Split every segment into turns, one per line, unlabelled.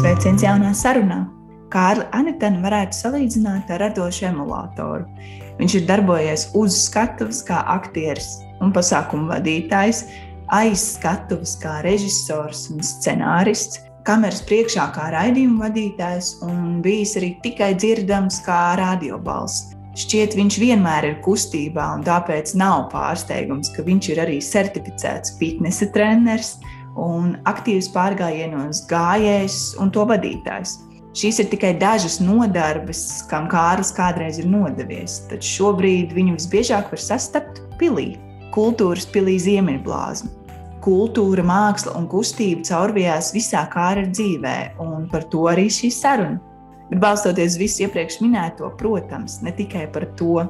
Sveiciens jaunā sarunā! Kārli Anitēnu varētu salīdzināt ar radošu emulātoru. Viņš ir darbojies uz skatuves kā aktieris un pasākumu vadītājs, aiz skatuves kā režisors un scenārists, kameras priekšā kā raidījuma vadītājs un bijis arī tikai dzirdams kā radiobalss. Šķiet, viņš vienmēr ir kustībā, un tāpēc nav pārsteigums, ka viņš ir arī certificēts fitnesa treneris un aktīvs pārgājienos gājējs un to vadītājs. Šīs ir tikai dažas nodarbes, kam Kārlis kādreiz ir nodevies, taču šobrīd viņu visbiežāk var sastapt pilī, kultūras pilī Ziemeļblāzma. Kultūra, māksla un kustība caurvijās visā kāra dzīvē, un par to arī šī saruna. Bet balstoties uz visu iepriekš minēto, protams, ne tikai par to.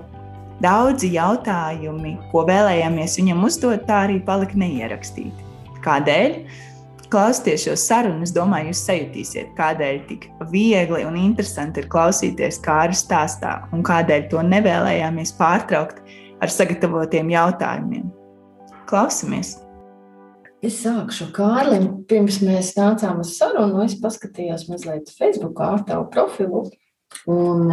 Daudzi jautājumi, ko vēlējāmies viņam uzdot, tā arī palika neierakstīti. Kādēļ? Klausieties šo sarunu, es domāju, jūs sajutīsiet, kādēļ tik viegli un interesanti ir klausīties kāra stāstā un kādēļ to nevēlējāmies pārtraukt ar sagatavotiem jautājumiem. Klausamies!
Es sākšu Kārlim. Pirms mēs nācām uz sarunu, es paskatījos mazliet Facebookā ar tavu profilu. Un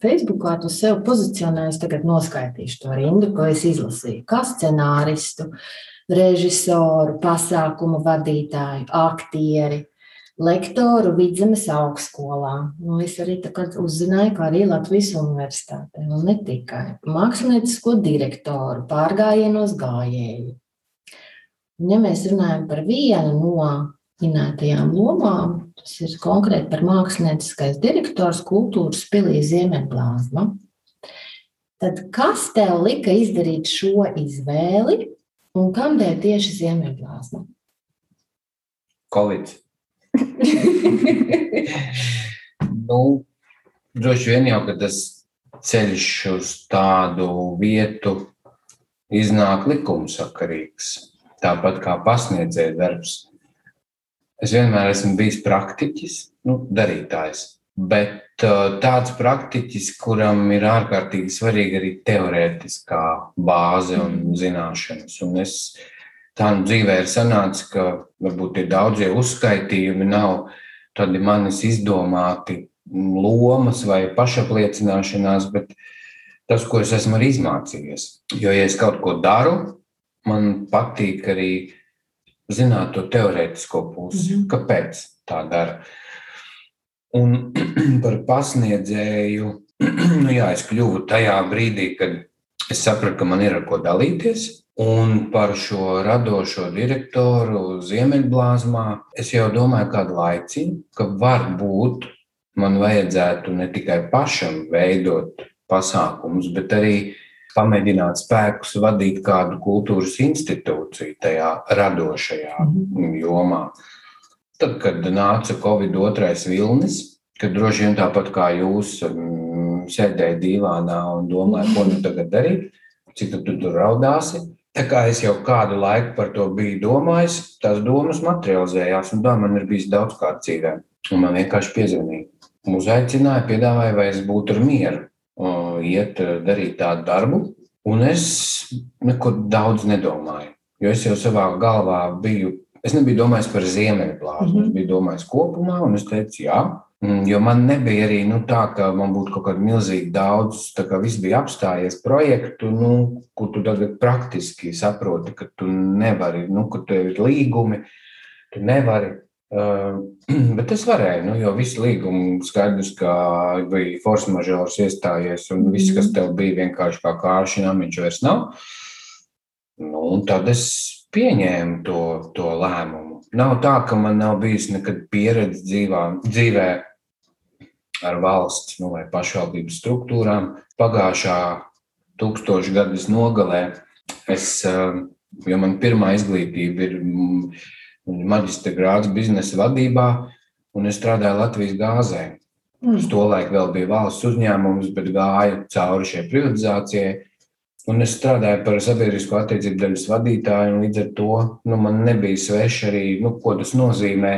Facebookā tu sev pozicionēji, tagad noskaitīšu to rindu, ko es izlasīju. Kā scenāristu, uh, režisoru, pasākumu vadītāju, aktieri, lektoru Vidzemes augstskolā. Nu, es arī uzzināju, ka arī Latvijas universitātē, un ne tikai māksliniecisko direktoru, pārgājienos gājēju. Un, ja mēs runājam par vienu no minētajām lomām, tas ir konkrēti par mākslinieckais direktors kultūras pilī Ziemeļblāzma. Tad kas tev lika izdarīt šo izvēli Un kādēļ tieši ziemeļblāzma?
Covid. nu, droši vien jau, tas ceļš uz tādu vietu iznāk likumsakarīgs, tāpat kā pasniedzēja darbs. Es vienmēr esmu bijis praktiķis, nu, darītājs. Bet uh, tāds praktiķis, kuram ir ārkārtīgi svarīga arī teorētiskā bāze un mm. zināšanas. Un es tā nu dzīvē ir sanācis, ka varbūt tie daudzie uzskaitījumi nav tādi manis izdomāti lomas vai pašapliecināšanās, bet tas, ko es esmu arī izmācījies. Jo, ja es kaut ko daru, man patīk arī zināt to teorētisko pusi, mm -hmm. kāpēc tā dara. Un par pasniedzēju, nu jā, es kļuvu tajā brīdī, kad es sapratu, ka man ir ar ko dalīties. Un par šo radošo direktoru Ziemeļblāzmā es jau domāju kādu laiciņu, ka varbūt man vajadzētu ne tikai pašam veidot pasākumus, bet arī pamēģināt spēkus vadīt kādu kultūras institūciju tajā radošajā mhm. jomā. Tad, kad nāca Covid otrais vilnis, kad droši vien tāpat kā jūs um, sēdējat divānā un domājat, ko nu tagad darīt, cik tu, tu tur raudāsi. Tā kā es jau kādu laiku par to biju domājis, tās domas materializējās, un tā man ir bijis daudz kārt dzīvē. Un man vienkārši piezvanīja. Uzaicināja, piedāvāja, vai es būtu ar mieru iet darīt tādu darbu, un es neko daudz nedomāju. Jo es jau savā galvā biju Es nebiju domājis par ziemeļplānu, mm -hmm. es biju domājis kopumā, un es teicu, jā. Mm, jo man nebija arī nu, tā, ka man būtu kaut kāda milzīga daudz, tā kā viss bija apstājies projektu, nu, kur tu tagad praktiski saproti, ka tu nevari, nu, ka tev ir līgumi, tu nevari. Uh, bet es varēju, nu, jo viss līgums skaidrs, ka bija force mažors iestājies, un viss, kas mhm. tev bija vienkārši kā kāršana, viņš vairs nav. Nu, un tad es pieņēmu to, to lēmumu. Nav tā, ka man nav bijis nekad pieredze dzīvā, dzīvē ar valsts nu, vai pašvaldības struktūrām. Pagājušā tūkstošgadus nogalē es, eh, jo man pirmā izglītība ir mm, maģistra grāds biznesa vadībā, un es strādāju Latvijas gāzē. Mm. Uz to laiku vēl bija valsts uzņēmums, bet gāja cauri šai privatizācijai. Un es strādāju par sabiedrisko attiecību daļas vadītāju, un līdz ar to nu, man nebija sveši arī, nu, ko tas nozīmē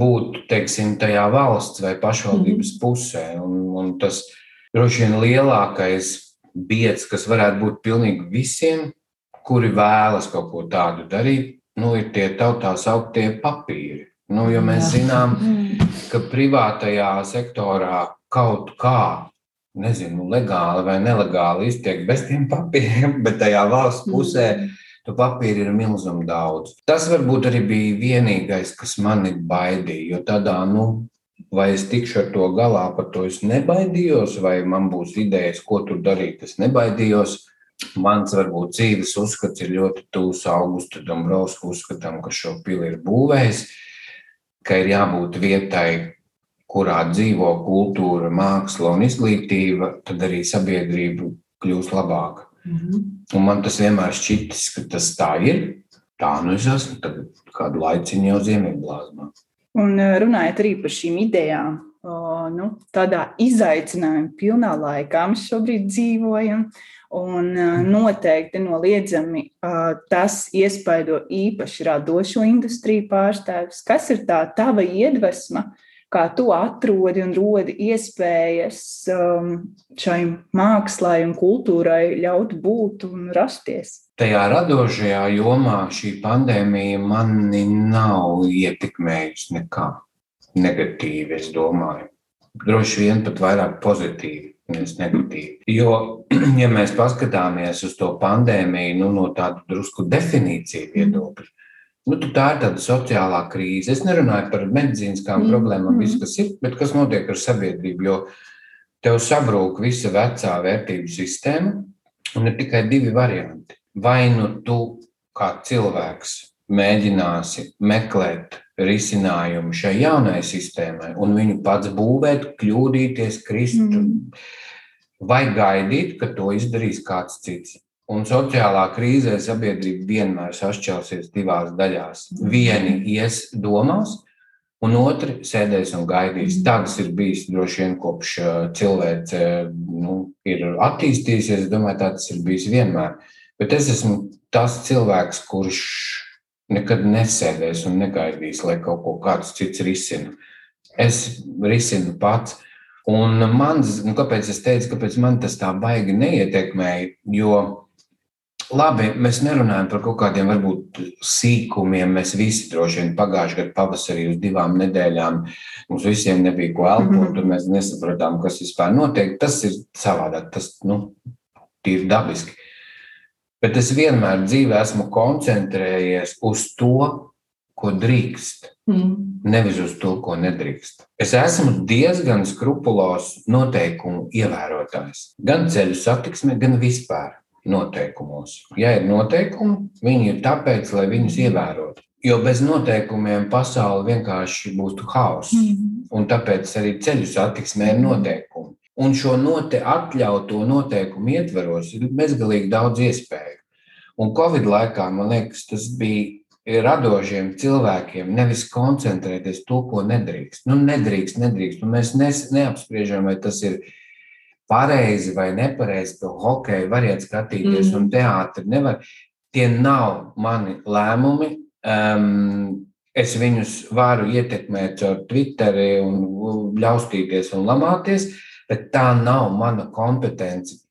būt teiksim, tajā valsts vai pašvaldības mm. pusē. Un, un tas droši vien lielākais biedrs, kas varētu būt pilnīgi visiem, kuri vēlas kaut ko tādu darīt, nu, ir tie tautā sauktie papīri. Nu, jo mēs zinām, ka privātajā sektorā kaut kā, nezinu, legāli vai nelegāli iztiek bez tiem papīriem, bet tajā valsts pusē to papīru ir milzīgi daudz. Tas varbūt arī bija vienīgais, kas mani baidīja, jo tādā, nu, vai es tikšu ar to galā, par to es nebaidījos, vai man būs idejas, ko tur darīt, es nebaidījos. Mans varbūt dzīves uzskats ir ļoti tūs Augusta Dombrovska uzskatam, ka šo pili ir būvējis, ka ir jābūt vietai, kurā dzīvo kultūra, māksla un izglītība, tad arī sabiedrība kļūs labāka. Mm -hmm. Un man tas vienmēr šķitis, ka tas tā ir. Tā nu es esmu kādu laiciņu jau Ziemeļblāzmā.
Un runājot arī par šīm idejām, nu, tādā izaicinājuma pilnā laikā mēs šobrīd dzīvojam. Un noteikti noliedzami tas iespaido īpaši radošo industriju pārstāvis. Kas ir tā tava iedvesma, kā tu atrodi un rodi iespējas um, šai mākslai un kultūrai ļaut būt un rasties.
Tajā radošajā jomā šī pandēmija mani nav ietekmējusi nekā negatīvi, es domāju. Droši vien pat vairāk pozitīvi, nevis negatīvi. Jo, ja mēs paskatāmies uz to pandēmiju nu, no tāda drusku definīcija viedokļa, Nu, tā ir tāda sociālā krīze. Es nerunāju par medicīniskām mm. problēmām, visu, kas ir, bet kas notiek ar sabiedrību. Jo tev sabrūk visa vecā vērtību sistēma, un ir tikai divi varianti. Vai nu tu kā cilvēks mēģināsi meklēt risinājumu šai jaunai sistēmai, un viņu pats būvēt, kļūdīties, krist, mm. vai gaidīt, ka to izdarīs kāds cits. Un sociālā krīzē sabiedrība vienmēr sašķelsies divās daļās. Vieni ies domās, un otri sēdēs un gaidīs. Tā tas ir bijis droši vien kopš cilvēce nu, ir attīstījusies. Es domāju, tā tas ir bijis vienmēr. Bet es esmu tas cilvēks, kurš nekad nesēdēs un negaidīs, lai kaut ko kāds cits risina. Es risinu pats. Un man, nu, kāpēc es teicu, kāpēc man tas tā baigi neietekmēja? Jo Labi, mēs nerunājam par kaut kādiem varbūt sīkumiem. Mēs visi droši vien pagājušajā gadā pavasarī uz divām nedēļām mums visiem nebija ko elpot, mm -hmm. un mēs nesapratām, kas vispār notiek. Tas ir savādāk, tas nu, ir dabiski. Bet es vienmēr dzīvē esmu koncentrējies uz to, ko drīkst, mm. nevis uz to, ko nedrīkst. Es esmu diezgan skrupulos noteikumu ievērotājs. Gan ceļu satiksmē, gan vispār noteikumos. Ja ir noteikumi, viņi ir tāpēc, lai viņus ievērotu. Jo bez noteikumiem pasaule vienkārši būtu haoss. Mm -hmm. Un tāpēc arī ceļu satiksmē ir noteikumi. Un šo note atļautu noteikumu ietveros ir bezgalīgi daudz iespēju. Un Covid laikā, man liekas, tas bija radošiem cilvēkiem nevis koncentrēties to, ko nedrīkst. Nu, nedrīkst, nedrīkst. Un mēs nes, neapspriežam, vai tas ir pareizi vai nepareizi, to hokeju variet skatīties mm. un teātri nevar. Tie nav mani lēmumi. Um, es viņus varu ietekmēt caur Twitteri un ļaustīties un lamāties, bet tā nav mana kompetence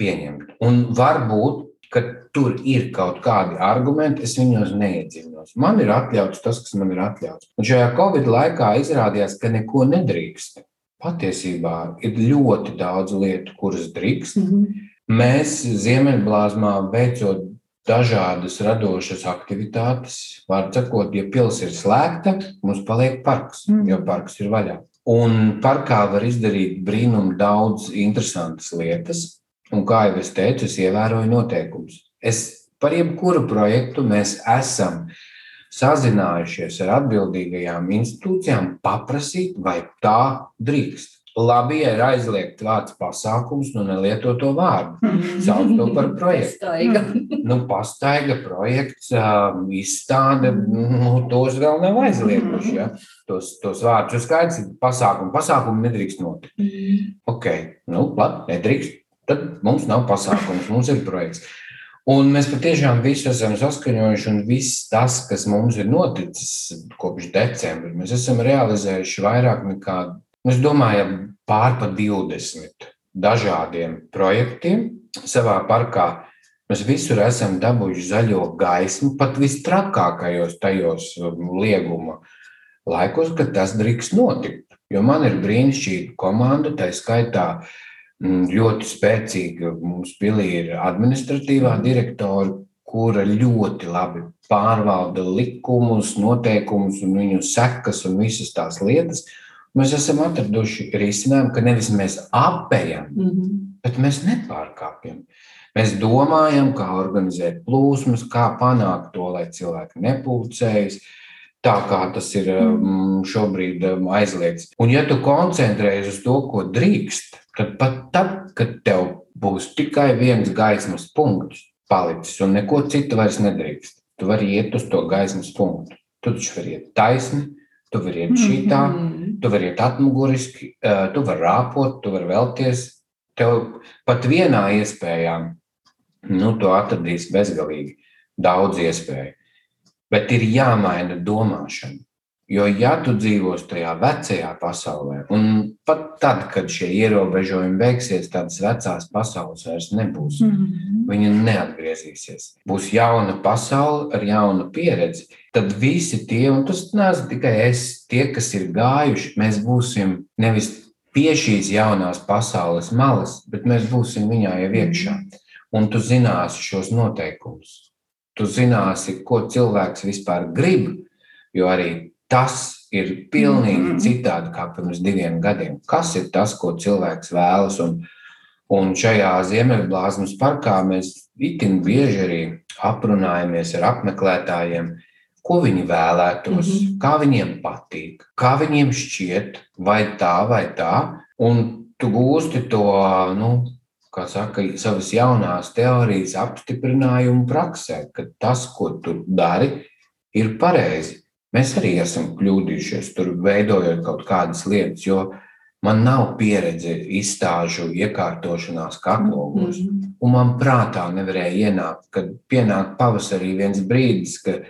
pieņemt. Un varbūt, ka tur ir kaut kādi argumenti, es viņos neiedziļinos. Man ir atļauts tas, kas man ir atļauts. Un šajā Covid laikā izrādījās, ka neko nedrīkst patiesībā ir ļoti daudz lietu, kuras drīkst. Mm -hmm. Mēs Ziemeļblāzmā veicot dažādas radošas aktivitātes, var sakot, ja pils ir slēgta, mums paliek parks, mm. jo parks ir vaļā. Un parkā var izdarīt brīnumu daudz interesantas lietas, un kā jau es teicu, es ievēroju noteikumus. Es par jebkuru projektu mēs esam sazinājušies ar atbildīgajām institūcijām, paprasīt, vai tā drīkst. Labi, ja ir aizliegts vārds pasākums, nu nelieto to vārdu. Sauc to par projektu. Pastaiga. Nu, pastaiga projekts, izstāde, nu, tos vēl nav aizlieguši. Ja? Tos, tos vārdus ir skaidrs, pasākumu. Pasākumu nedrīkst notikt. Ok, nu, labi, nedrīkst. Tad mums nav pasākums, mums ir projekts. Un mēs patiešām visu esam saskaņojuši, un viss tas, kas mums ir noticis kopš decembra, mēs esam realizējuši vairāk nekā, es domāju, pār pa 20 dažādiem projektiem savā parkā. Mēs visur esam dabūjuši zaļo gaismu, pat vistrakākajos tajos um, lieguma laikos, kad tas drīkst notikt. Jo man ir brīnišķīga komanda, tā skaitā mm, ļoti spēcīga. Mums pilī ir administratīvā direktora, kura ļoti labi pārvalda likumus, noteikumus un viņu sekas un visas tās lietas. Mēs esam atraduši risinājumu, ka nevis mēs apējam, mm -hmm. bet mēs nepārkāpjam. Mēs domājam, kā organizēt plūsmas, kā panākt to, lai cilvēki nepulcējas, tā kā tas ir um, šobrīd aizliegts. Un, ja tu koncentrējies uz to, ko drīkst, tad pat tad, kad tev būs tikai viens gaismas punkts palicis un neko citu vairs nedrīkst, tu vari iet uz to gaismas punktu. Tu taču vari iet taisni, tu vari iet šitā, mm -hmm. tu vari iet atmuguriski, tu vari rāpot, tu vari vēlties. Tev pat vienā iespējā, nu, tu atradīsi bezgalīgi daudz iespēju. Bet ir jāmaina domāšana. Jo, ja tu dzīvos tajā vecajā pasaulē, un pat tad, kad šie ierobežojumi beigsies, tādas vecās pasaules vairs nebūs. Mm -hmm. Viņa neatgriezīsies. Būs jauna pasaule ar jaunu pieredzi. Tad visi tie, un tas neesmu tikai es, tie, kas ir gājuši, mēs būsim nevis pie šīs jaunās pasaules malas, bet mēs būsim viņā jau iekšā. Un tu zināsi šos noteikumus tu zināsi, ko cilvēks vispār grib, jo arī tas ir pilnīgi mm -hmm. citādi kā pirms diviem gadiem. Kas ir tas, ko cilvēks vēlas? Un, un šajā Ziemeļblāzmas parkā mēs itin bieži arī aprunājamies ar apmeklētājiem, ko viņi vēlētos, mm -hmm. kā viņiem patīk, kā viņiem šķiet, vai tā, vai tā. Un tu gūsti to nu, kā saka, savas jaunās teorijas apstiprinājumu praksē, ka tas, ko tu dari, ir pareizi. Mēs arī esam kļūdījušies tur, veidojot kaut kādas lietas, jo man nav pieredze izstāžu iekārtošanās kaklogos. Mm -hmm. Un man prātā nevarēja ienākt, kad pienāk pavasarī viens brīdis, ka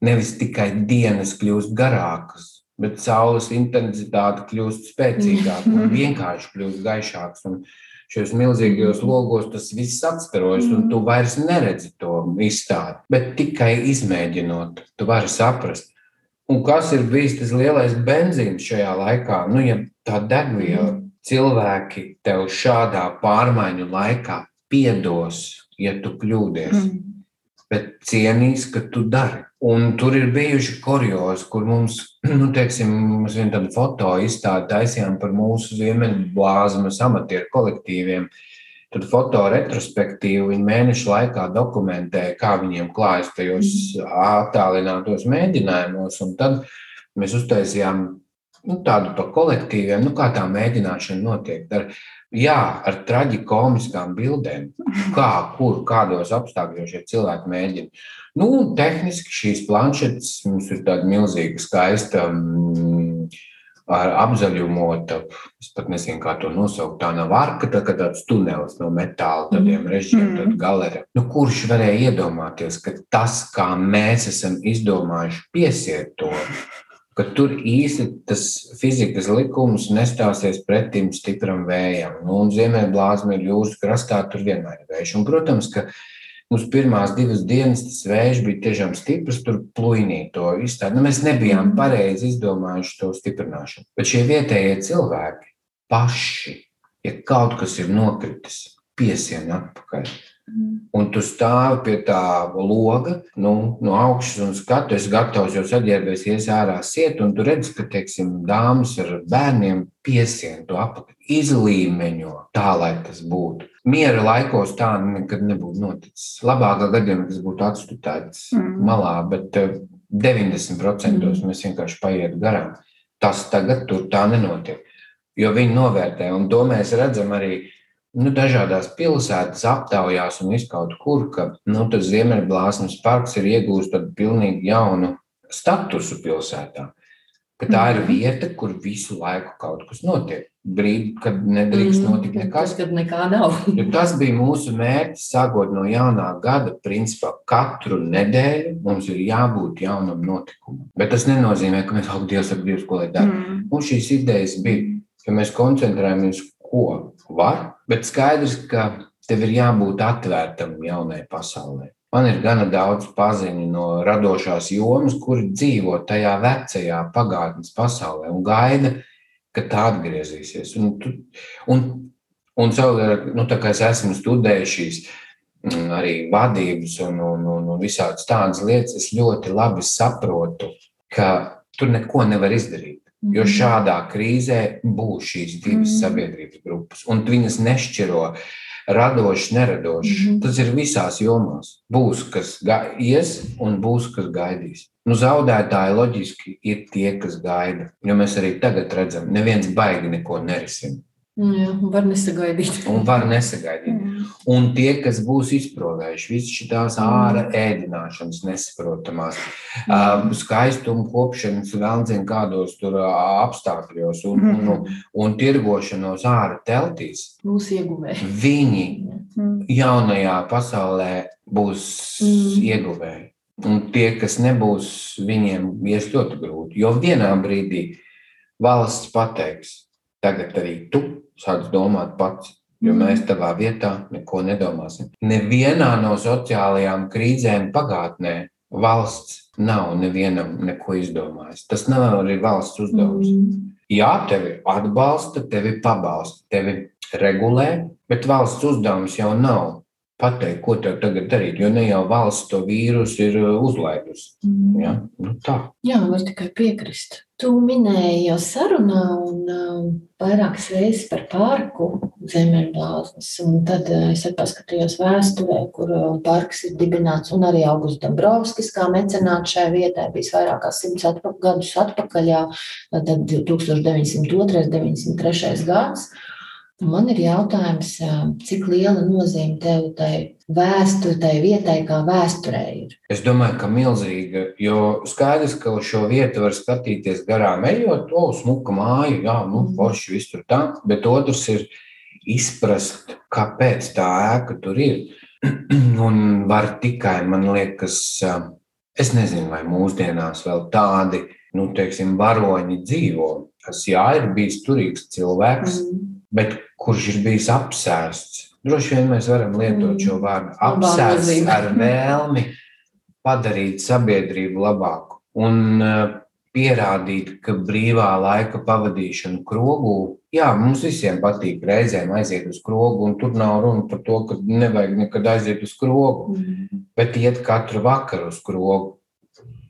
nevis tikai dienas kļūst garākas, bet saules intensitāte kļūst spēcīgāka un vienkārši kļūst gaišāks. Un šajos milzīgajos logos tas viss atskarojas, un tu vairs neredzi to izstādi. Bet tikai izmēģinot, tu vari saprast. Un kas ir bijis tas lielais benzīns šajā laikā? Nu, ja tā degviela cilvēki tev šādā pārmaiņu laikā piedos, ja tu kļūdies, mm. bet cienīs, ka tu dari. Un tur ir bijuši kuriozi, kur mums, nu, teiksim, mums viena tāda foto izstāde taisījām par mūsu ziemeļblāzmas amatieru kolektīviem. Tad foto retrospektīvi viņi mēnešu laikā dokumentē, kā viņiem klājas tajos mhm. attālinātos mēģinājumos. Un tad mēs uztaisījām nu, tādu pa kolektīviem, nu, kā tā mēģināšana notiek. Ar, jā, ar traģikomiskām bildēm, kā, kur, kādos apstākļos šie cilvēki mēģina. Nu, tehniski šīs planšetes mums ir tāda milzīga, skaista, mm, apzaļumota. Es pat nezinu, kā to nosaukt. Tā nav arka, tā kā tāds tunelis no metāla, tādiem mm. režģiem, mm. tad galerija. Nu, kurš varēja iedomāties, ka tas, kā mēs esam izdomājuši piesiet to, ka tur īsti tas fizikas likums nestāsies pretim stipram vējam. Nu, un Ziemeļblāzma ir jūras krastā, tur vienmēr ir vējš. Un, protams, ka Mums pirmās divas dienas tas vējš bija tiešām stiprs, tur plūnīja to izstādi. Nu, mēs nebijām mhm. pareizi izdomājuši to stiprināšanu. Bet šie vietējie cilvēki paši, ja kaut kas ir nokritis, piesien atpakaļ. Un tu stāvi pie tā loga, nu, no augšas un skatu, es gatavs jau saģērbies, ies ārā siet, un tu redz, ka, teiksim, dāmas ar bērniem piesien to apakaļ, izlīmeņo tā, lai tas būtu. Miera laikos tā nekad nebūtu noticis. Labākā gadījumā tas būtu atstutēts mm. malā, bet 90% eh, mm. mēs vienkārši paietu garām. Tas tagad tur tā nenotiek, jo viņi novērtē, un to mēs redzam arī nu, dažādās pilsētas aptaujās un izkaut kur, ka nu, tas Ziemeļblāzmas parks ir iegūst tādu pilnīgi jaunu statusu pilsētā. Ka tā ir mhm. vieta, kur visu laiku kaut kas notiek. Brīdī, kad nedrīkst mhm. notikt nekas.
Kad nekā nav.
tas bija mūsu mērķis, sākot no jaunā gada. Principā katru nedēļu mums ir jābūt jaunam notikumam. Bet tas nenozīmē, ka mēs augstu Dievs, ap Dievs, ko lai dara. Mm. Mums šīs idejas bija, ka mēs koncentrējamies, ko var, bet skaidrs, ka tev ir jābūt atvērtam jaunai pasaulē. Man ir gana daudz paziņu no radošās jomas, kuri dzīvo tajā vecajā pagātnes pasaulē un gaida, ka tā atgriezīsies. Un, un, un savukārt, nu, tā kā es esmu studējis šīs mm, arī vadības un, un, un, un visādas tādas lietas, es ļoti labi saprotu, ka tur neko nevar izdarīt. Jo mhm. šādā krīzē būs šīs divas mm. sabiedrības grupas, un viņas nešķiro radošs, neradošs. Mm -hmm. Tas ir visās jomās. Būs, kas ies, un būs, kas gaidīs. Nu, zaudētāji loģiski ir tie, kas gaida. Jo mēs arī tagad redzam, neviens baigi neko nerisina.
Nu jā, var nesagaidīt.
Un var nesagaidīt. Mm. Un tie, kas būs izprovējuši visas šīs ārā ēdināšanas, nesaprotamās, mm. skaistuma kopšanas, vēl zina kādos tur apstākļos un, un, un, un tirgošanos ārā teltīs,
būs ieguvēji.
Viņi mm. jaunajā pasaulē būs mm. ieguvēji. Un tie, kas nebūs, viņiem ies ļoti grūti. Jo vienā brīdī valsts pateiks, tagad arī tu sāc domāt pats. Jo mm. mēs tavā vietā neko nedomāsim. Nevienā no sociālajām krīzēm pagātnē valsts nav nevienam neko izdomājis. Tas nav arī valsts uzdevums. Mm. Jā, tevi atbalsta, tevi pabalsta, tevi regulē, bet valsts uzdevums jau nav pateikt, ko tev tagad darīt, jo ne jau valsts to vīrusu ir uh, uzlaidusi. Mm. Ja? Nu, tā.
Jā, var tikai piekrist. Tu minēji jau sarunā un uh, vairākas reizes par parku Ziemeļblāzmas, un tad uh, es paskatījos vēsturē, kur uh, parks ir dibināts, un arī Augusts Dombrovskis kā mecenāts šai vietai bijis vairāk kā simts atpa gadus atpakaļ, tad 1902. 1903. gads. Man ir jautājums, cik liela nozīme tev tai vēsturei, tai vietai, kā vēsturē ir?
Es domāju, ka milzīga, jo skaidrs, ka uz šo vietu var skatīties garām ejot, o, smuka māja, jā, nu, mm. forši viss tur tā, bet otrs ir izprast, kāpēc tā ēka tur ir. Un var tikai, man liekas, es nezinu, vai mūsdienās vēl tādi, nu, teiksim, varoņi dzīvo, kas, jā, ir bijis turīgs cilvēks, mm bet kurš ir bijis apsēsts. Droši vien mēs varam lietot šo mm. vārdu apsēsts ar vēlmi padarīt sabiedrību labāku un uh, pierādīt, ka brīvā laika pavadīšana krogū, jā, mums visiem patīk reizēm aiziet uz krogu, un tur nav runa par to, ka nevajag nekad aiziet uz krogu, mm. bet iet katru vakaru uz krogu.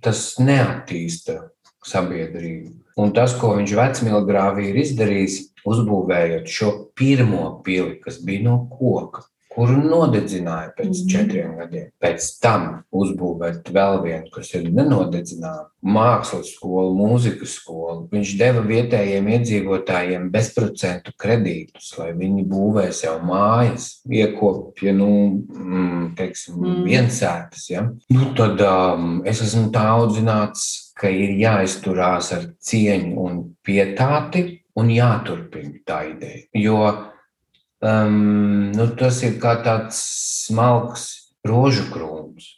Tas neattīsta sabiedrību. Un tas, ko viņš vecmīlgrāvī ir izdarījis, uzbūvējot šo pirmo pili, kas bija no koka, kuru nodedzināja pēc mm. četriem gadiem. Pēc tam uzbūvēt vēl vienu, kas ir nenodedzināma, mākslas skolu, mūzikas skolu. Viņš deva vietējiem iedzīvotājiem bezprocentu kredītus, lai viņi būvē sev mājas, iekopja, nu, mm, teiksim, mm. viensētas. Ja? Nu, tad um, es esmu tā audzināts, ka ir jāizturās ar cieņu un pietāti un jāturpina tā ideja. Jo um, nu, tas ir kā tāds smalks rožu krūms.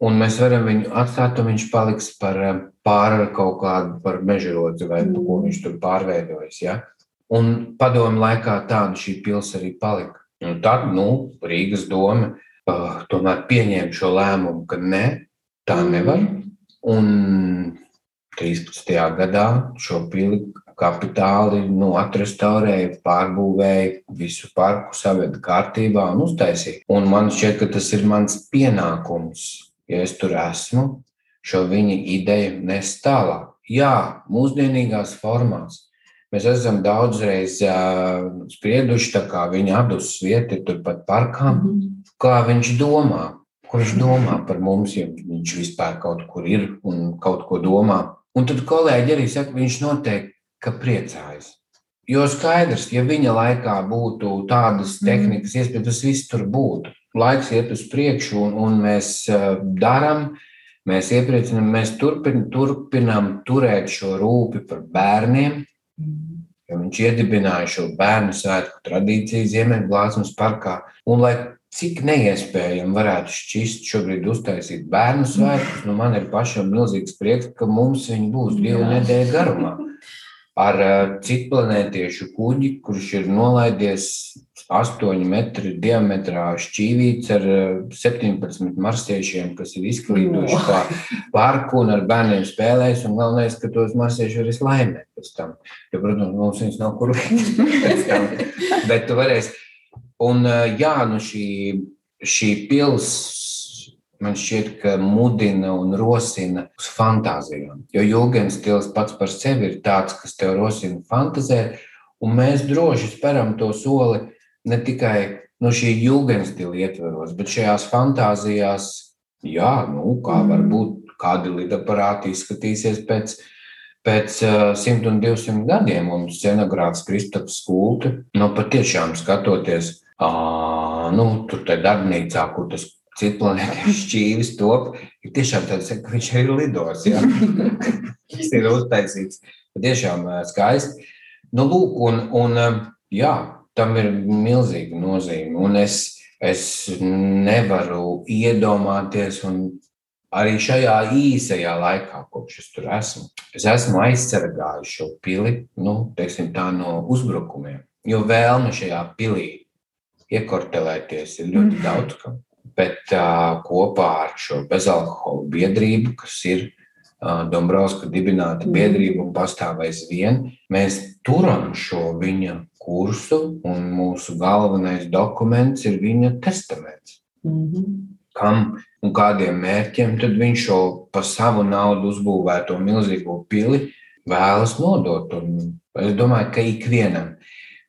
Un mēs varam viņu atstāt, un viņš paliks par um, pāri kaut kādu par mežerodzi vai mm. ko viņš tur pārveidojas. Ja? Un padomu laikā tāda šī pils arī palika. Un tad nu, Rīgas doma uh, tomēr pieņēma šo lēmumu, ka ne, tā nevar. Un 13. gadā šo pili kapitāli nu, atrestaurēja, pārbūvēja, visu parku saveda kārtībā un uztaisīja. Un man šķiet, ka tas ir mans pienākums, ja es tur esmu, šo viņa ideju nest tālāk. Jā, mūsdienīgās formās. Mēs esam daudzreiz uh, sprieduši, kā viņa abus vieta ir turpat parkā, mm -hmm. kā viņš domā, viņš domā par mums, ja viņš vispār kaut kur ir un kaut ko domā. Un tad kolēģi arī saka, viņš noteikti ka priecājas. Jo skaidrs, ja viņa laikā būtu tādas mhm. tehnikas, mm. iespējams, tas viss tur būtu. Laiks iet uz priekšu, un, un mēs uh, darām, mēs iepriecinām, mēs turpin, turpinām turēt šo rūpi par bērniem. Mm. Jo viņš iedibināja šo bērnu svētku tradīciju Ziemeļblāzmas parkā. Un, lai cik neiespējami varētu šķist šobrīd uztaisīt bērnu svētkus, nu man ir pašam milzīgs prieks, ka mums viņi būs divu nedēļu garumā. ar citplanētiešu kuģi, kurš ir nolaidies 8 metru diametrā šķīvīts ar 17 marsiešiem, kas ir izklīduši pa parku un ar bērniem spēlēs. Un galvenais, ka tos marsieši var izlaimēt pēc tam. Jo, protams, mums viņus nav kur tam. Bet tu varēsi. Un jā, nu šī, šī pils man šķiet, ka mudina un rosina uz fantāzijām. Jo jūgens stils pats par sevi ir tāds, kas tev rosina fantazēt, un mēs droši speram to soli ne tikai no šī jūgen stila ietveros, bet šajās fantāzijās, jā, nu, kā var mm. būt, kādi lidaparāti izskatīsies pēc pēc uh, 100 un 200 gadiem, un scenogrāfs Kristaps Skulti, nu, patiešām skatoties, uh, nu, tur tajā darbnīcā, kur tas citplanētiem šķīvis top, ir tiešām tāds, ka viņš ir lidos. Tas ir uztaisīts. Tiešām skaisti. Nu, lūk, un, un jā, tam ir milzīga nozīme. Un es, es nevaru iedomāties, un arī šajā īsajā laikā, kopš es tur esmu, es esmu aizsargājis šo pili nu, teiksim, no uzbrukumiem. Jo vēlme šajā pilī iekortelēties ir ļoti mm. daudz. Kam bet uh, kopā ar šo bezalkoholu biedrību, kas ir uh, Dombrovska dibināta mm. biedrība un pastāv aizvien, mēs turam šo viņa kursu, un mūsu galvenais dokuments ir viņa testaments. Mm -hmm. Kam un kādiem mērķiem tad viņš šo pa savu naudu uzbūvēto milzīgo pili vēlas nodot? Un es domāju, ka ikvienam,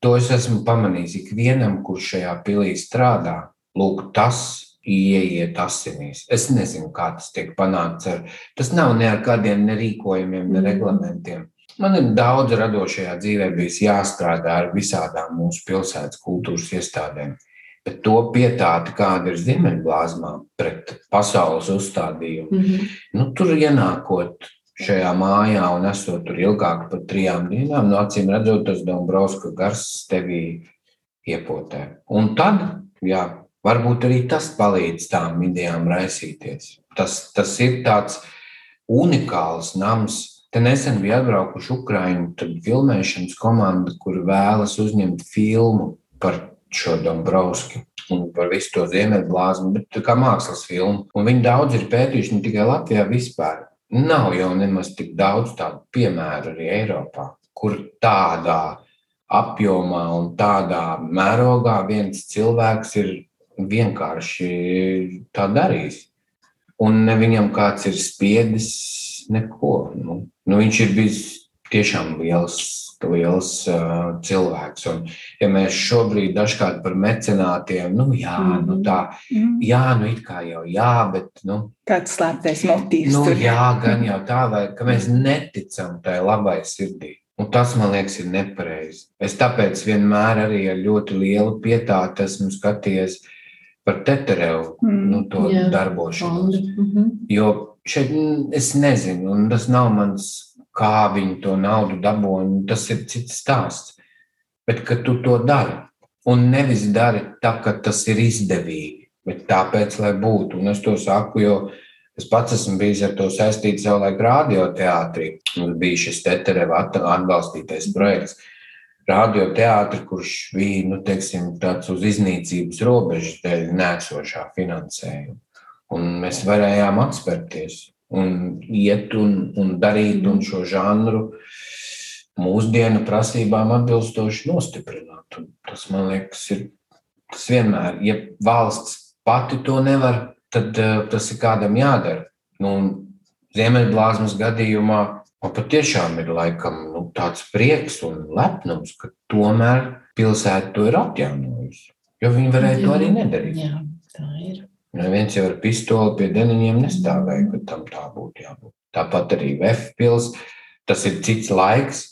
to es esmu pamanījis, ikvienam, kurš šajā pilī strādā, lūk, tas ieiet asinīs. Es nezinu, kā tas tiek panākts. Ar, tas nav ne ar kādiem nerīkojumiem, ne mm. reglamentiem. Man ir daudz radošajā dzīvē bijis jāstrādā ar visādām mūsu pilsētas kultūras iestādēm. Bet to pietāti, kāda ir Ziemeļblāzmā pret pasaules uzstādījumu, mm -hmm. nu, tur ienākot šajā mājā un esot tur ilgāk par trijām dienām, no acīm redzot, tas Dombrovska gars tevī iepotē. Un tad, jā, Varbūt arī tas palīdz tām idejām raisīties. Tas, tas ir tāds unikāls nams. Te nesen bija atbraukuši Ukrāņu filmēšanas komanda, kur vēlas uzņemt filmu par šo Dombrovski un par visu to ziemeļblāzmu, bet kā mākslas filmu. Un viņi daudz ir pētījuši ne tikai Latvijā, vispār. Nav jau nemaz tik daudz tādu piemēru arī Eiropā, kur tādā apjomā un tādā mērogā viens cilvēks ir vienkārši tā darīs. Un ne viņam kāds ir spiedis neko. Nu, nu, viņš ir bijis tiešām liels, liels uh, cilvēks. Un, ja mēs šobrīd dažkārt par mecenātiem, nu jā, mm. nu tā, mm. jā, nu it kā jau jā, bet. Nu,
Kāds slēptais motīvs?
Nu, tur. jā, gan jau tā, vai ka mēs neticam tai labai sirdī. Un tas, man liekas, ir nepareizi. Es tāpēc vienmēr arī ar ļoti lielu pietātu esmu skatījies par Teterevu mm, nu, to jā, darbošanos. Mm -hmm. Jo šeit es nezinu, un tas nav mans, kā viņi to naudu dabū, tas ir cits stāsts. Bet, ka tu to dari, un nevis dari tā, ka tas ir izdevīgi, bet tāpēc, lai būtu. Un es to saku, jo es pats esmu bijis ar to saistīts jau laik radioteātrī. Mums bija šis Tetereva atbalstītais projekts radioteātris, kurš bija nu, teiksim, uz iznīcības robežas dēļ nēsošā finansējuma. Un mēs varējām atspērties un iet un, un darīt un šo žanru mūsdienu prasībām atbilstoši nostiprināt. Un tas, man liekas, ir tas vienmēr, ja valsts pati to nevar, tad uh, tas ir kādam jādara. Nu, Ziemeļblāzmas gadījumā Man patiešām ir laikam, nu, tāds prieks un lepnums, ka tomēr pilsēta to ir atjaunojusi. Jo viņi varēja jā, to arī nedarīt.
Jā, tā ir.
Neviens jau ar pistoli pie deniņiem nestāvēja, ka tam tā būtu jābūt. Tāpat arī Vēfpils. Tas ir cits laiks,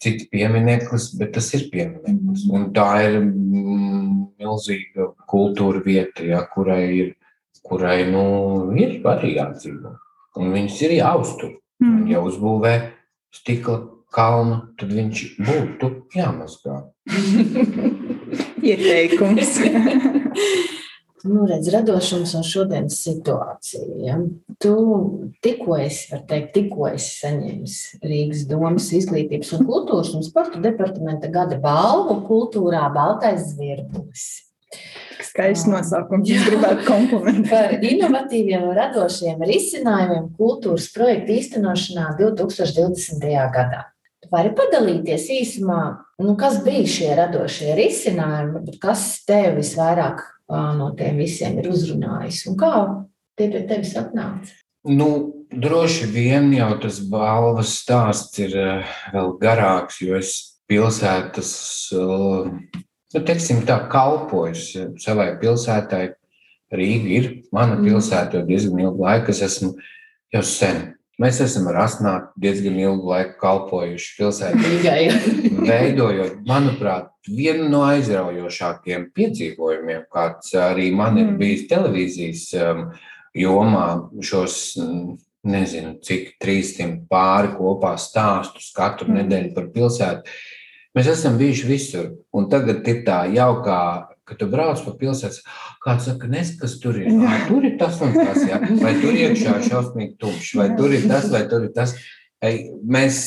cits piemineklis, bet tas ir piemineklis. Mm. Un tā ir mm, milzīga kultūra vieta, ja, kurai ir, kurai nu, ir arī jādzīvo. Un viņas ir jāuztur. Mm. Ja uzbūvē stikla kalnu, tad viņš būtu jāmazgā.
Ieteikums.
nu, redz, radošums un šodienas situācija. Ja? Tu tikko esi, var teikt, tikko esi saņēmis Rīgas domas izglītības un kultūras un sporta departamenta gada balvu kultūrā Baltais zvirbulis.
Skaists nosaukums. Es gribētu komplimentēt.
Par inovatīviem un radošiem risinājumiem kultūras projektu īstenošanā 2020. gadā. Tu vari padalīties īsumā, nu, kas bija šie radošie risinājumi, kas tev visvairāk no tiem visiem ir uzrunājis un kā tie pie tevis atnāca?
Nu, droši vien jau tas balvas stāsts ir vēl garāks, jo es pilsētas nu, teiksim, tā, kalpojis savai pilsētai. Rīga ir mana mm. pilsēta jau diezgan ilgu laiku. Es esmu jau sen. Mēs esam ar Asnātu diezgan ilgu laiku kalpojuši pilsētā. veidojot, manuprāt, vienu no aizraujošākajiem piedzīvojumiem, kāds arī man ir mm. bijis televīzijas um, jomā, šos mm, nezinu, cik 300 pāri kopā stāstus katru mm. nedēļu par pilsētu Mēs esam bijuši visur, un tagad ir tā jaukā, ka tu brauc pa pilsētu. Kāds saka, nes, kas tur ir? Vai tur ir tas un tas, jā? vai tur iekšā ir šausmīgi tumšs, vai tur ir tas, vai tur ir tas. Mēs,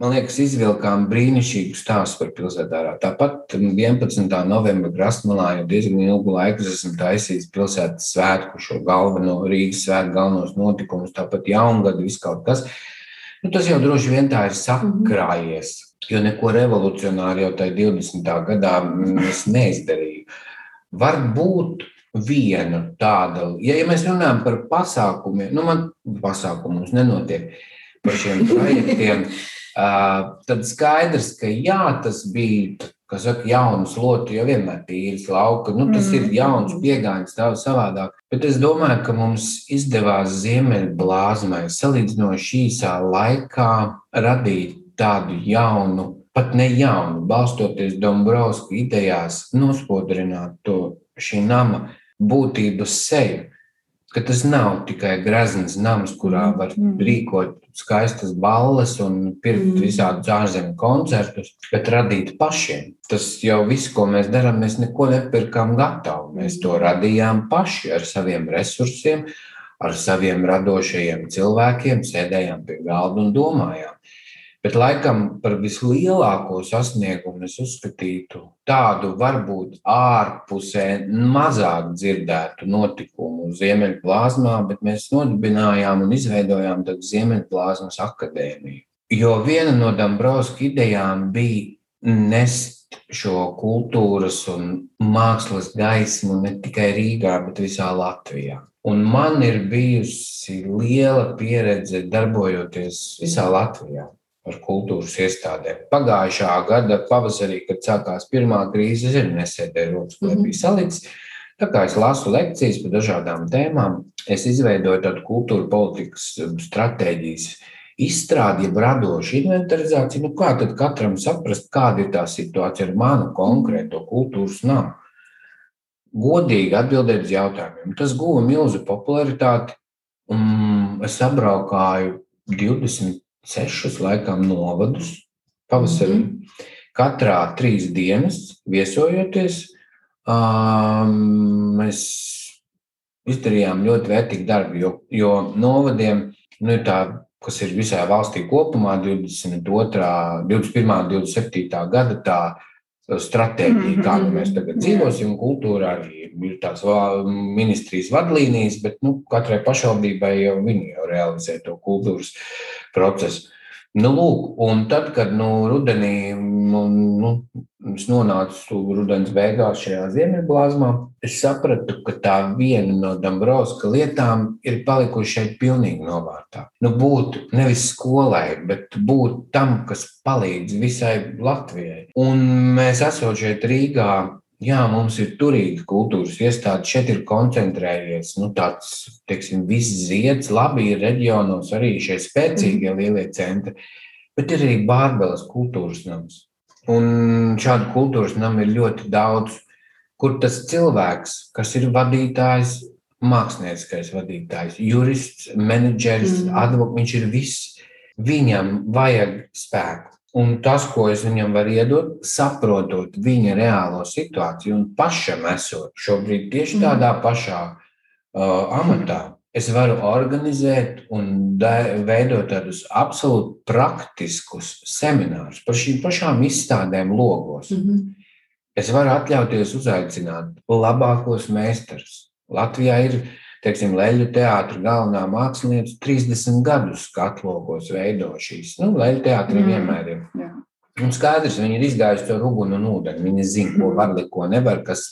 man liekas, izvilkām brīnišķīgu stāstu par pilsētārā. Tāpat 11. novembra Grasmalā jau diezgan ilgu laiku esmu taisījis pilsētas svētku, šo galveno Rīgas svētku galvenos notikumus, tāpat jaungadu, viss kaut kas. Nu, tas jau droši vien tā ir sakrājies. Jo neko revolucionāru jau tajā 20. gadā es neizdarīju. Varbūt viena tāda, ja, ja mēs runājam par pasākumiem, nu man pasākumus nenotiek par šiem projektiem, tad skaidrs, ka jā, tas bija kas saka, jaunas lotu, jau vienmēr tīras lauka. Nu, tas mm. ir jauns piegājiens, tā savādāk. Bet es domāju, ka mums izdevās Ziemeļblāzmai salīdzinoši īsā laikā radīt tādu jaunu, pat ne jaunu, balstoties Dombrovska idejās, nospodrināt to šī nama būtības seju. Ka tas nav tikai grezns nams, kurā var mm. rīkot skaistas balles un pirkt mm. visādus ārzemju koncertus, bet radīt pašiem. Tas jau viss, ko mēs darām, mēs neko nepirkām gatavu. Mēs to radījām paši ar saviem resursiem, ar saviem radošajiem cilvēkiem, sēdējām pie galda un domājām. Bet laikam par vislielāko sasniegumu es uzskatītu tādu varbūt ārpusē mazāk dzirdētu notikumu Ziemeļplāzmā, bet mēs nodibinājām un izveidojām tādu Ziemeļplāzmas akadēmiju. Jo viena no Dambrovska idejām bija nest šo kultūras un mākslas gaismu ne tikai Rīgā, bet visā Latvijā. Un man ir bijusi liela pieredze darbojoties visā Latvijā ar kultūras iestādēm. Pagājušā gada pavasarī, kad sākās pirmā krīze, es nesēdēju rokas, lai bija salicis. Tā kā es lasu lekcijas par dažādām tēmām, es izveidoju tādu kultūra politikas um, stratēģijas izstrādi, jeb radošu inventarizāciju. Nu, kā tad katram saprast, kāda ir tā situācija ar manu konkrēto kultūras namu? Godīgi atbildēt uz jautājumiem. Tas guva milzu popularitāti. Es apbraukāju 20 sešus laikam novadus pavasarī. Mm -hmm. Katrā trīs dienas viesojoties, um, mēs izdarījām ļoti vērtīgu darbu, jo, jo novadiem nu, ir tā, kas ir visā valstī kopumā, 22, 21, 27 gada tā stratēģija, kā nu mēs tagad dzīvosim, kultūrā arī ir tās ministrijas vadlīnijas, bet nu, katrai pašvaldībai jau viņi jau realizē to kultūras procesu. Nu, lūk, un tad, kad nu, rudenī nu, nu, es nonācu rudens beigās šajā ziemeļblāzmā, es sapratu, ka tā viena no Dabrovska lietām ir palikusi šeit pilnīgi novārtā. Nu, būt nevis skolai, bet būt tam, kas palīdz visai Latvijai. Un mēs esam šeit Rīgā Jā, mums ir turīga kultūras iestāde. Šeit ir koncentrējies nu, tāds, teiksim, viss zieds. Labi, ir reģionos arī šie spēcīgie mhm. lielie centri, bet ir arī Bārbeles kultūras nams. Un šādu kultūras namu ir ļoti daudz, kur tas cilvēks, kas ir vadītājs, mākslinieckais vadītājs, jurists, menedžers, mm. advokāts, viņš ir viss. Viņam vajag spēku. Un tas, ko es viņam varu iedot, saprotot viņa reālo situāciju un pašam esot šobrīd tieši tādā pašā uh, amatā. Es varu organizēt un veidot tādus absolūti praktiskus seminārus par šīm pašām izstādēm logos. Mm -hmm. Es varu atļauties uzaicināt labākos meistarus. Latvijā ir teiksim, Leļu teātris galvenā mākslinieca 30 gadus skatlogos veido šīs. Nu, Leļu teātris mm. vienmēr ir. Jā. Un skaidrs, viņi ir izgājuši to rugunu un ūdeni. Viņi zina, ko var, ko nevar, kas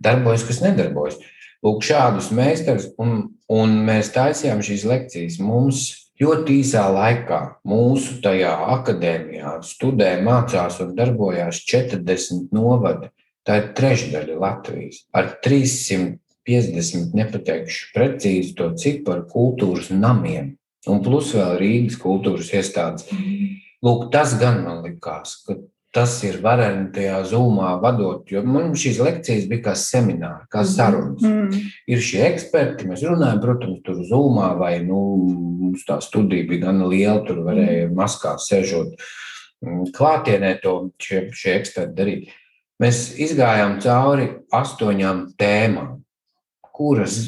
darbojas, kas nedarbojas. Lūk, šādus meistarus, un, un mēs taisījām šīs lekcijas. Mums ļoti īsā laikā mūsu tajā akadēmijā studēja, mācās un darbojās 40 novadi. Tā ir trešdaļa Latvijas ar 300 50, nepateikšu precīzi to ciparu, kultūras namiem, un plus vēl Rīgas kultūras iestādes. Lūk, tas gan man likās, ka tas ir vareni tajā zūmā vadot, jo man šīs lekcijas bija kā semināri, kā mhm. sarunas. Mm. Ir šie eksperti, mēs runājam, protams, tur zūmā vai, nu, mums tā studija bija gan liela, tur varēja mhm. maskā sežot mm, klātienē to šie, šie eksperti darīt. Mēs izgājām cauri astoņām tēmām kuras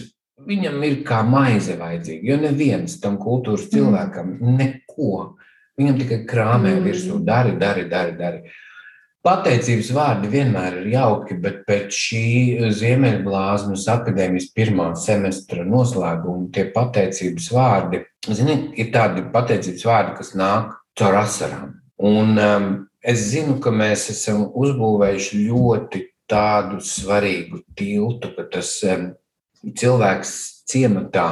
viņam ir kā maize vajadzīga. Jo neviens tam kultūras mm. cilvēkam neko. Viņam tikai krāmē mm. virsū, dari, dari, dari. dari. Pateicības vārdi vienmēr ir jauki, bet pēc šī Ziemeļblāzmas akadēmijas pirmā semestra noslēguma tie pateicības vārdi, zini, ir tādi pateicības vārdi, kas nāk caur asarām. Un um, es zinu, ka mēs esam uzbūvējuši ļoti tādu svarīgu tiltu, ka tas um, cilvēks ciematā,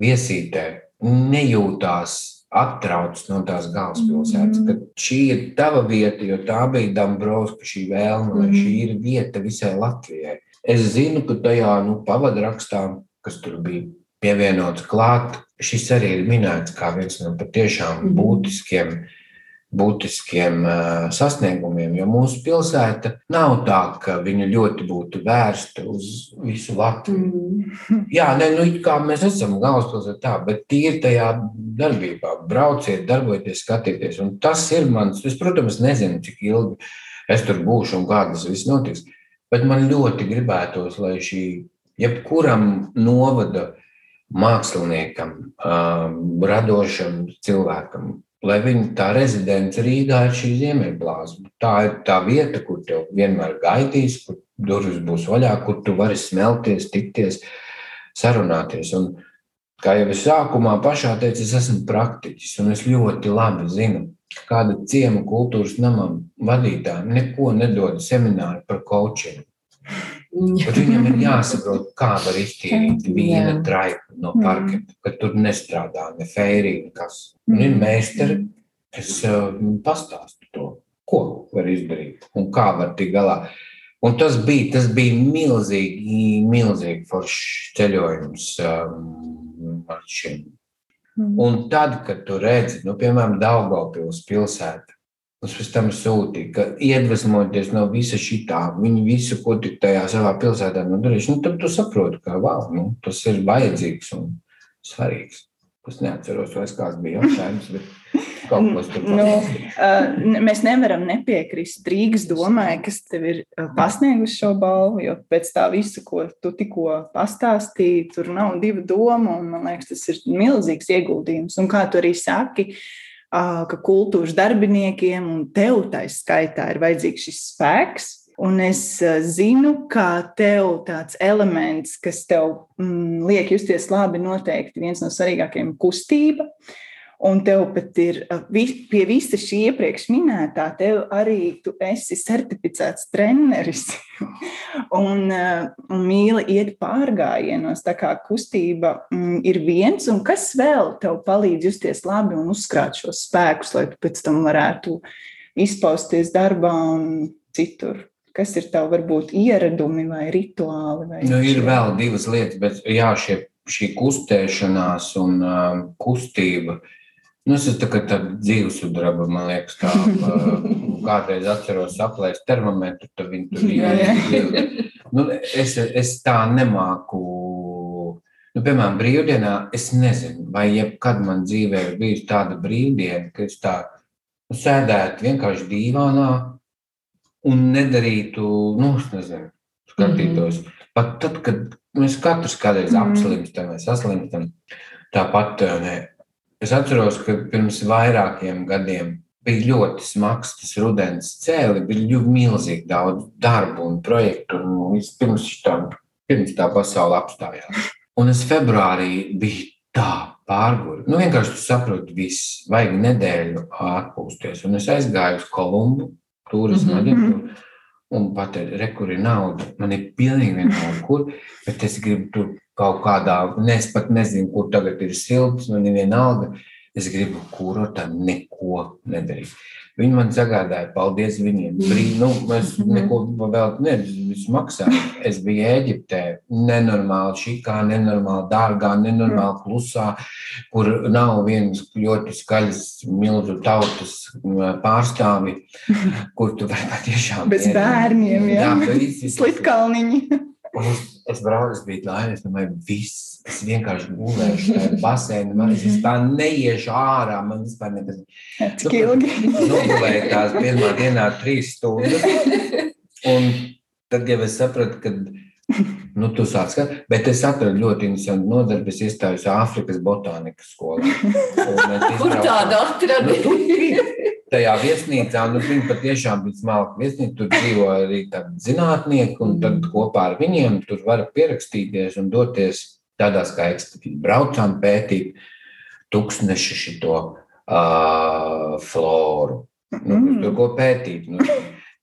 viesītē nejūtās attrauc no tās galvaspilsētas, mm. ka šī ir tava vieta, jo tā bija Dabrovska šī vēlme, mm. lai šī ir vieta visai Latvijai. Es zinu, ka tajā nu, pavadrakstā, kas tur bija pievienots klāt, šis arī ir minēts kā viens no patiešām mm. būtiskiem uh, būtiskiem sasniegumiem, jo mūsu pilsēta nav tā, ka viņa ļoti būtu vērsta uz visu Latviju. Mm. Jā, ne, nu, kā mēs esam galvaspilsētā, tā, bet tīri tajā darbībā brauciet, darbojieties, skatieties. Un tas ir mans, es, protams, nezinu, cik ilgi es tur būšu un kā tas viss notiks, bet man ļoti gribētos, lai šī jebkuram novada māksliniekam, radošam cilvēkam, lai viņa tā rezidence Rīgā ir šī ziemeļblāzma. Tā ir tā vieta, kur tev vienmēr gaidīs, kur durvis būs vaļā, kur tu vari smelties, tikties, sarunāties. Un, kā jau es sākumā pašā teicu, es esmu praktiķis un es ļoti labi zinu, kāda ciema kultūras namam vadītājiem neko nedod semināri par coaching. Bet viņam ir jāsaprot, kā var iztīrīt viena traipa no parketa, ka tur nestrādā ne fērija, nekas. Un ir meistari, kas uh, pastāsta to, ko var izdarīt un kā var tikt galā. Un tas bija, tas bija milzīgi, milzīgi foršs ceļojums um, šim. Mm. Un tad, kad tu redzi, nu, piemēram, Daugavpils pilsēta, Mums pēc tam sūtīja, ka iedvesmoties no visa šī tā, viņi visu, ko tik tajā savā pilsētā nodarījuši, nu, tad tu saproti, ka wow, nu, tas ir vajadzīgs un svarīgs. Es neatceros, vai kāds bija jautājums.
nu, mēs nevaram nepiekrist Rīgas domai, kas tev ir pasniegusi šo balvu, jo pēc tā visa, ko tu tikko pastāstīji, tur nav divu domu, man liekas, tas ir milzīgs ieguldījums. Un kā tu arī saki, uh, ka kultūras darbiniekiem un tev tā skaitā ir vajadzīgs šis spēks. Un es zinu, ka tev tāds elements, kas tev mm, liek justies labi, noteikti viens no svarīgākajiem - kustība. Uh, Un tev pat ir pie visa šī iepriekš minētā, tev arī tu esi certificēts treneris un, un mīli iet pārgājienos. Tā kā kustība mm, ir viens, un kas vēl tev palīdz justies labi un uzkrāt šos spēkus, lai tu pēc tam varētu izpausties darbā un citur. Kas ir tev varbūt ieradumi vai rituāli? Vai
nu, ir vēl divas lietas, bet jā, šie, šī kustēšanās un uh, kustība uh, Nu, es esmu tā kā tāda dzīvesudraba, man liekas, tā kādreiz atceros aplēst termometru, tad viņi tur ir. Nu, es, es tā nemāku. Nu, piemēram, brīvdienā es nezinu, vai jebkad man dzīvē ir bijusi tāda brīvdiena, ka es tā sēdētu vienkārši dīvānā un nedarītu, nu, es nezinu, skatītos. Mm -hmm. Pat tad, kad mēs katrs kādreiz mm -hmm. apslimstam vai saslimstam, tāpat ne. Es atceros, ka pirms vairākiem gadiem bija ļoti smags tas rudens cēli, bija ļoti milzīgi daudz darbu un projektu, un pirms tam, pirms tā pasaule apstājās. Un es februārī biju tā pārguri. Nu, vienkārši tu saproti, viss, vajag nedēļu atpūsties. Un es aizgāju uz Kolumbu, turismu mm -hmm. aģentūru un pateikt, re, kur ir nauda. Man ir pilnīgi vienalga, kur, bet es gribu tur kaut kādā, ne, es pat nezinu, kur tagad ir silts, man ir vienalga. Es gribu kurortā neko nedarīt. Viņi man sagādāja, paldies viņiem. Brī, nu, es neko vēl nemaksāju. Es biju Eģiptē, nenormāli šikā, nenormāli dārgā, nenormāli klusā, kur nav vienas ļoti skaļas milzu tautas pārstāvi, kur tu vari patiešām.
Bez bērniem, jā. jā Slitkalniņi.
Es, es braucu, es biju laimīgs, es domāju, viss. Es vienkārši gulēju tajā basēnā, man es vispār neiešu ārā, man vispār nekas.
Cik ilgi?
Nogulēju tās pirmā dienā trīs stundas. Un tad jau es sapratu, ka Nu, tu sāc skatīt, bet es atradu ļoti interesantu nodarbi. Es iestājos Āfrikas botānikas skolā.
Kur tādu atradu? Nu,
tajā viesnīcā, nu, viņi patiešām bija smalki viesnīca, tur dzīvo arī tādi zinātnieki, un tad mm. kopā ar viņiem tur var pierakstīties un doties tādās kā ekspedīcijas. Braucām pētīt tūkstneši šito uh, floru. Nu, mm. Tur ko pētīt. Nu,